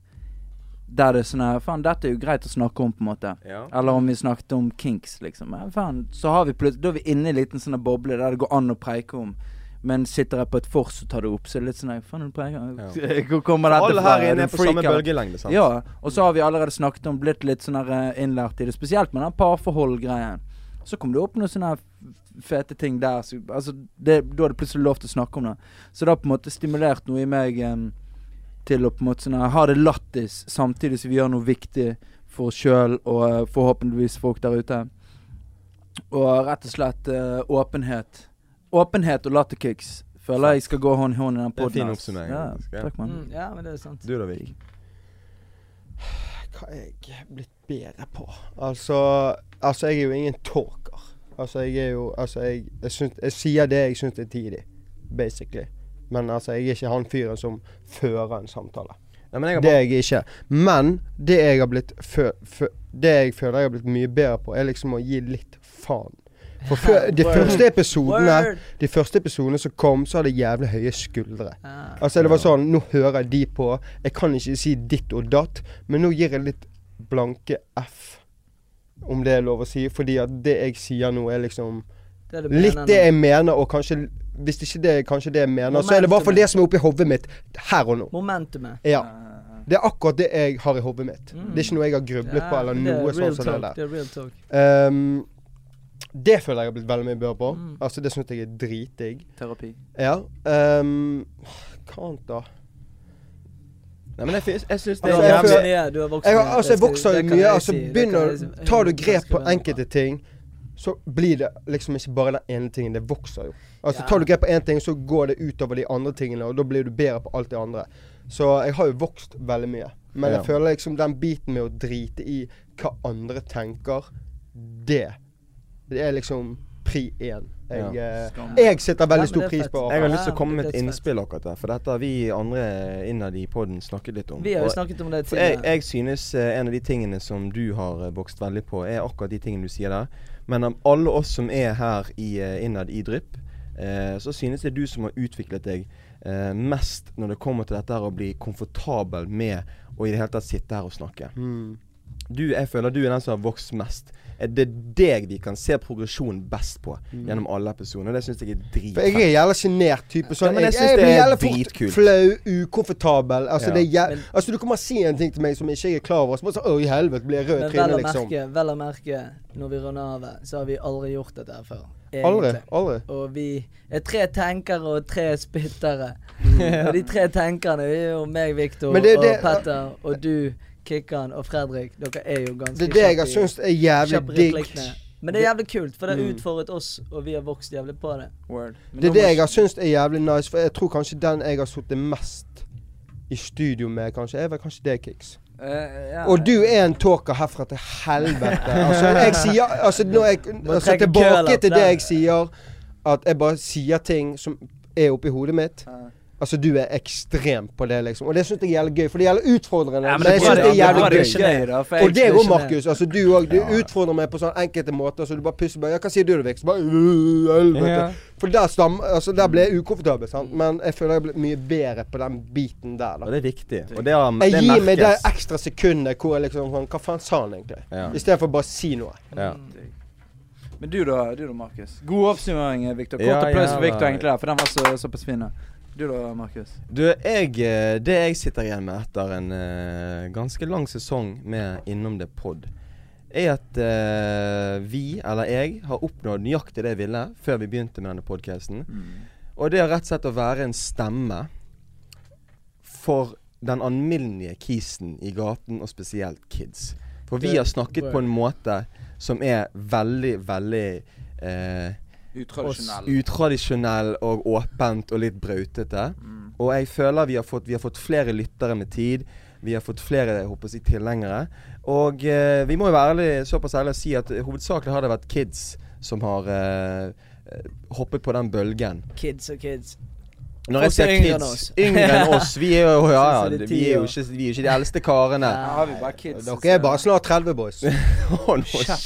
der det er sånn her Faen, dette er jo greit å snakke om, på en måte. Ja. Eller om vi snakket om kinks, liksom. Ja, faen, så har vi plutselig Da er vi inne i en liten sånn boble der det går an å preike om. Men sitter jeg på et vors og tar det opp, så er det litt sånn Faen, er det preiker Hvor kommer dette fra? Alle her Er inne er på samme bølgelengde, sant? Ja, og så har vi allerede snakket om blitt litt sånn eh, innlært i det. Spesielt med den parforhold-greien. Så kom det opp noen sånne fete ting der. Så, altså, det, da er det plutselig lov til å snakke om det. Så det har på en måte stimulert noe i meg em, til å på en måte sånn ha det lattis, samtidig som vi gjør noe viktig for oss sjøl og eh, forhåpentligvis folk der ute. Og rett og slett uh, åpenhet. Åpenhet og latterkicks føler jeg skal gå hånd i hånd i den Det er en fin oppsummering, Ja, ja. takk, mann. Mm, ja, men det er sant. Du da, Vik? Hva er jeg blitt bedre på? Altså, altså jeg er jo ingen talker. Altså, jeg er jo Altså, jeg, jeg, syns, jeg sier det jeg syns er tidlig, basically. Men altså, jeg er ikke han fyren som fører en samtale. Nei, men jeg har Det er jeg ikke. Men det jeg har blitt fø, fø, Det jeg føler jeg har blitt mye bedre på, er liksom å gi litt faen. For før, de første episodene De første episodene som kom, så hadde jeg jævlig høye skuldre. Ja. Altså det var sånn Nå hører jeg de på. Jeg kan ikke si ditt og datt, men nå gir jeg litt blanke F. Om det er lov å si. Fordi at det jeg sier nå, er liksom Det det litt det jeg mener, og kanskje Hvis ikke det er kanskje det jeg mener, så er det i hvert fall det som er oppi hodet mitt her og nå. Momentumet. Ja. Det er akkurat det jeg har i hodet mitt. Mm. Det er ikke noe jeg har grublet på, eller er noe sånt sånn som det der. Det er real talk. Um, det føler jeg har blitt veldig mye bedre på. Mm. Altså Det syns jeg er dritdigg. Terapi. Ja. Um, hva annet, da? Nei, men jeg, jeg syns det er Altså, jeg jævlig føler- mye. Du har vokst Jeg, mye. altså, jeg vokser jo mye. Altså begynner. Tar du grep på enkelte ting, så blir det liksom ikke bare den ene tingen. Det vokser jo. Altså Ja. Tar du grep på én ting, så går det utover de andre tingene, og da blir du bedre på alt det andre. Så jeg har jo vokst veldig mye. Men jeg føler liksom den biten med å drite i hva andre tenker, det Det er liksom pri én. Jeg, ja. Jeg setter veldig stor pris på. Jeg har lyst til å komme med et innspill akkurat der, for dette har vi andre innad i poden snakket litt om. Vi har jo snakket om det jeg, jeg synes eh, en av de tingene som du har eh, vokst veldig på, er akkurat de tingene du sier der. Men av alle oss som er her i, eh, innad i Drypp, eh, så synes det er du som har utviklet deg eh, mest når det kommer til dette her å bli komfortabel med å i det hele tatt sitte her og snakke. Mm. Du, jeg føler du er den som har vokst mest. Det er deg vi kan se progresjon best på gjennom alle episodene. Det syns jeg er dritfett. For jeg er jævla sjenert type. Sånn, Ja, men jeg jeg, jeg det blir er jævla fort dritkult. flau, ukomfortabel. Altså, Ja. det er Men- altså, du kommer si en ting til meg som ikke jeg er klar over, så bare sånn Å, i helvete, blir jeg rød i trynet, liksom. vel å merke, når vi runder av, så har vi aldri gjort dette her før. Aldri. egentlig. Aldri. Og vi er tre tenkere og tre spyttere. og de tre tenkerne er jo meg, Viktor, og Petter, og du, Kikkan og Fredrik. Dere er jo ganske Det er det jeg har syntes er jævlig digg. Men det er jævlig kult, for det har Mm. utfordret oss, og vi har vokst jævlig på det. Word. Det er det jeg har syntes er jævlig nice, for jeg tror kanskje den jeg har sittet mest i studio med, kanskje, er vel kanskje det, Kicks. Uh, ja. Og du er en talker herfra til helvete. Altså, jeg sier Altså, når jeg altså, Tilbake til det jeg sier, at jeg bare sier ting som er oppi hodet mitt. Ja. Altså, du er ekstrem på det, liksom. Og det syns jeg er jævlig gøy, for det gjelder utfordrende. Ja, men, jeg bra syns det er jævlig gøy. gøy, da, Og det jeg òg. Markus. Altså, du òg. Du utfordrer meg på sånn enkelte måter, så du bare pusser bare Ja, hva sier du, «Øh, Helvete. Ja. For der, stam, altså, der ble jeg ukomfortabel, sant. Men jeg føler jeg ble blitt mye bedre på den biten der, da. Og det er viktig. Og det, har, Jeg gir gir meg det ekstra sekundet hvor jeg liksom sånn Hva faen sa han egentlig? Ja. Istedenfor bare å si noe. Ja. Men du da, du da, Markus. God oppsummering, Viktor. Kort Ja, applaus for ja, Viktor egentlig, der, for den var så, såpass fin. Du da, Markus? Du, jeg, eh, det jeg sitter igjen med etter en uh, ganske lang sesong med Innom det pod, er at uh, vi, eller jeg, har oppnådd nøyaktig det jeg ville før vi begynte med denne podkasten. Og det er rett og slett å være en stemme for den alminnelige kisen i gaten, og spesielt kids. For vi har snakket på en måte som er veldig, veldig eh, Utradisjonell. utradisjonell og åpent og litt brautete. Mm. Og jeg føler vi har fått, vi har fått flere lyttere med tid. Vi har fått flere jeg håper jeg, tilhengere. Og eh, vi må jo være ærlig, såpass ærlige og si at hovedsakelig har det vært kids som har eh, eh, hoppet på den bølgen. Kids og kids. Når jeg ser er kids. Yngre enn oss. Vi er jo ja, ja, vi er jo ikke, vi er ikke de eldste karene. Ja. Vi bare kids. Dere er bare snart 30, boys. Hold nå kjeft.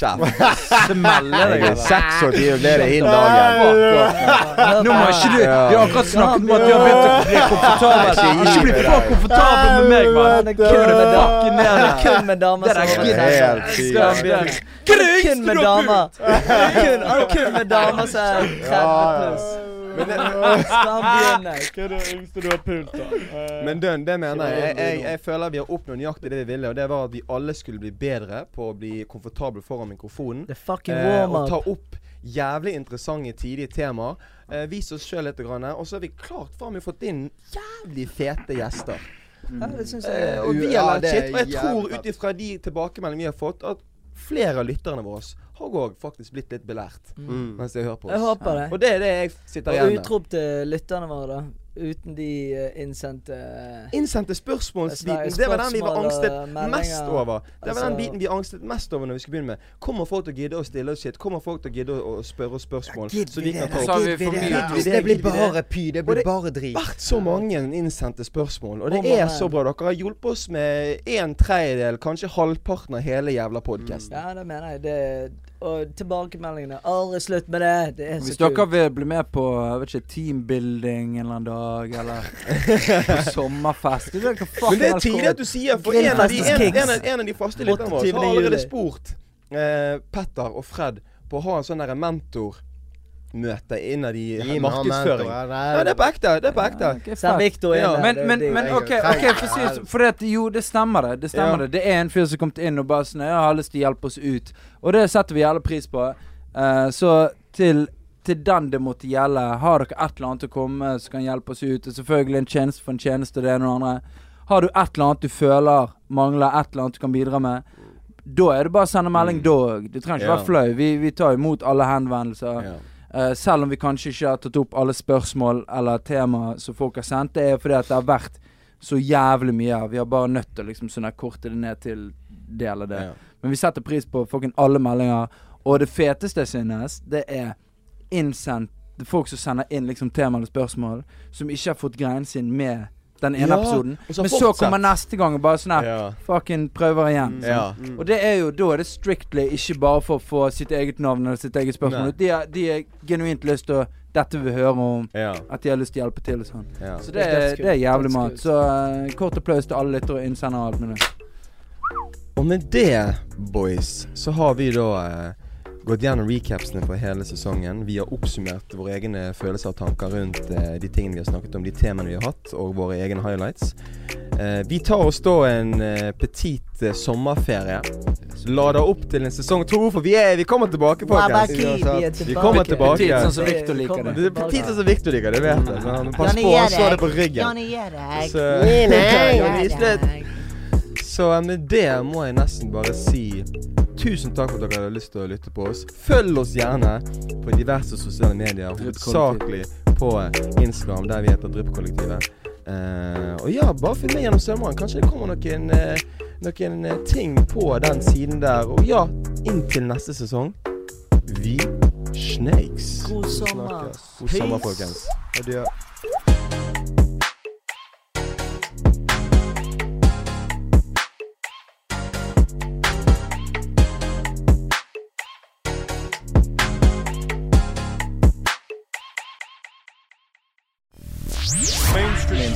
Det melder Jeg deg. er 26 ble det innen dagen. Nå må ikke du Vi har akkurat snakket om at du har begynt å bli komfortabel. Ikke bli for komfortabel med meg, mann. Kun med damer. Det er Helt sykt. Kun med damer. Er er kun med damer som er 30 pluss. Skal han? Hva er det yngste du har pult, da? Men dønn, det mener jeg. Jeg, jeg. jeg føler vi har oppnådd nøyaktig det vi ville, og det var at vi alle skulle bli bedre på å bli komfortable foran mikrofonen. The fucking Eh, warm-up. og ta opp jævlig interessante, tidige temaer. Eh, Vis oss sjøl litt, grann, og så har vi klart faen meg fått inn jævlig fete gjester. Ja, det syns jeg Eh, og vi har lært det shit. Og jeg tror ut ifra de tilbakemeldingene vi har fått, at flere av lytterne våre har òg faktisk blitt litt belært Mm. mens de hører på oss. Jeg håper det. Og det er det jeg sitter igjen med. Og utrop til lytterne våre, da. Uten de eh, innsendte Innsendte spørsmålsbiten, Spørsmål det var den vi var angstet mest over. Det var den Altså- biten vi angstet mest over når vi skulle begynne med. Kommer folk til å gidde å stille oss shit? Kommer folk til å gidde å, spørre oss spørsmål? Så vi kan ta opp har Det blir bare py. Det blir det- bare drit. vært så mange innsendte spørsmål, og det er så bra. Dere har hjulpet oss med en tredjedel, kanskje halvparten av hele jævla podkasten. Ja, det mener jeg. Det, og tilbakemeldingene. Aldri slutt med det. Det er Hvis dere kult. vil bli med på jeg vet ikke, teambuilding en eller annen dag, eller på sommerfest det er Men det er tidlig at du sier, for en av, de, en, en, en av de faste lytterne våre har allerede spurt eh, Petter og Fred på å ha en sånn derre mentormøte innad i markedsføring. Ja, det er på ekte. Det er på ekte. Ja, okay. Victor Ja. Men, men, men OK, ok, for, for det, jo, det stemmer det. Det stemmer Ja. det Det er en fyr som kom inn og bare sånn Jeg har lyst til å hjelpe oss ut. Og det setter vi jævla pris på. Uh, så til, til den det måtte gjelde, har dere et eller annet å komme som kan hjelpe oss ut? Og selvfølgelig en tjeneste for en tjeneste, det ene og det andre. Har du et eller annet du føler mangler, et eller annet du kan bidra med, da er det bare å sende melding da òg. Du trenger ikke Ja. være flau. Vi, vi tar imot alle henvendelser. Eh, selv om vi kanskje ikke har tatt opp alle spørsmål eller tema som folk har sendt, det er fordi at det har vært så jævlig mye her. Vi har bare nødt til å liksom sånn korte det ned til det eller det. Ja. Men vi setter pris på fucking alle meldinger. Og det feteste jeg synes, det er innsendt det er folk som sender inn liksom tema eller spørsmål, som ikke har fått greien sin med den ene Ja, episoden. så Men så kommer neste gang og bare sånn her Ja. Fucking prøver igjen. Ja. Og det er jo, da er det strictly ikke bare for å få sitt eget navn eller sitt eget spørsmål. De har de er genuint lyst til å Dette vil vi høre om. Ja. At de har lyst til å hjelpe til og sånn. ja. Så det, er det er jævlig mat. Så uh, kort applaus til alle lyttere og innsendere og alt mulig. Og med det, boys, så har vi da eh, gått gjennom recapsene for hele sesongen. Vi har oppsummert våre egne følelser og tanker rundt eh, de tingene vi har snakket om, de temaene vi har hatt, og våre egne highlights. Eh, vi tar oss da en eh, petit eh, sommerferie. Lader opp til en sesong to, for vi, er, vi kommer tilbake, folkens. Vi er Vi kommer tilbake. Petit, sånn som Victor liker det. Det petit petit som Victor liker, det vet jeg. Men pass på, han slår det på ryggen. Så, med det må jeg nesten bare si tusen takk for at dere hadde lyst til å lytte på oss. Følg oss gjerne på diverse sosiale medier, hovedsakelig på eh, Instagram, der vi heter Dryppkollektivet. Uh, og ja, bare følg med gjennom sommeren. Kanskje det kommer noen, uh, noen ting på den siden der. Og ja, inntil neste sesong Vi snakes. God sommer. God sommer, folkens. Adjø.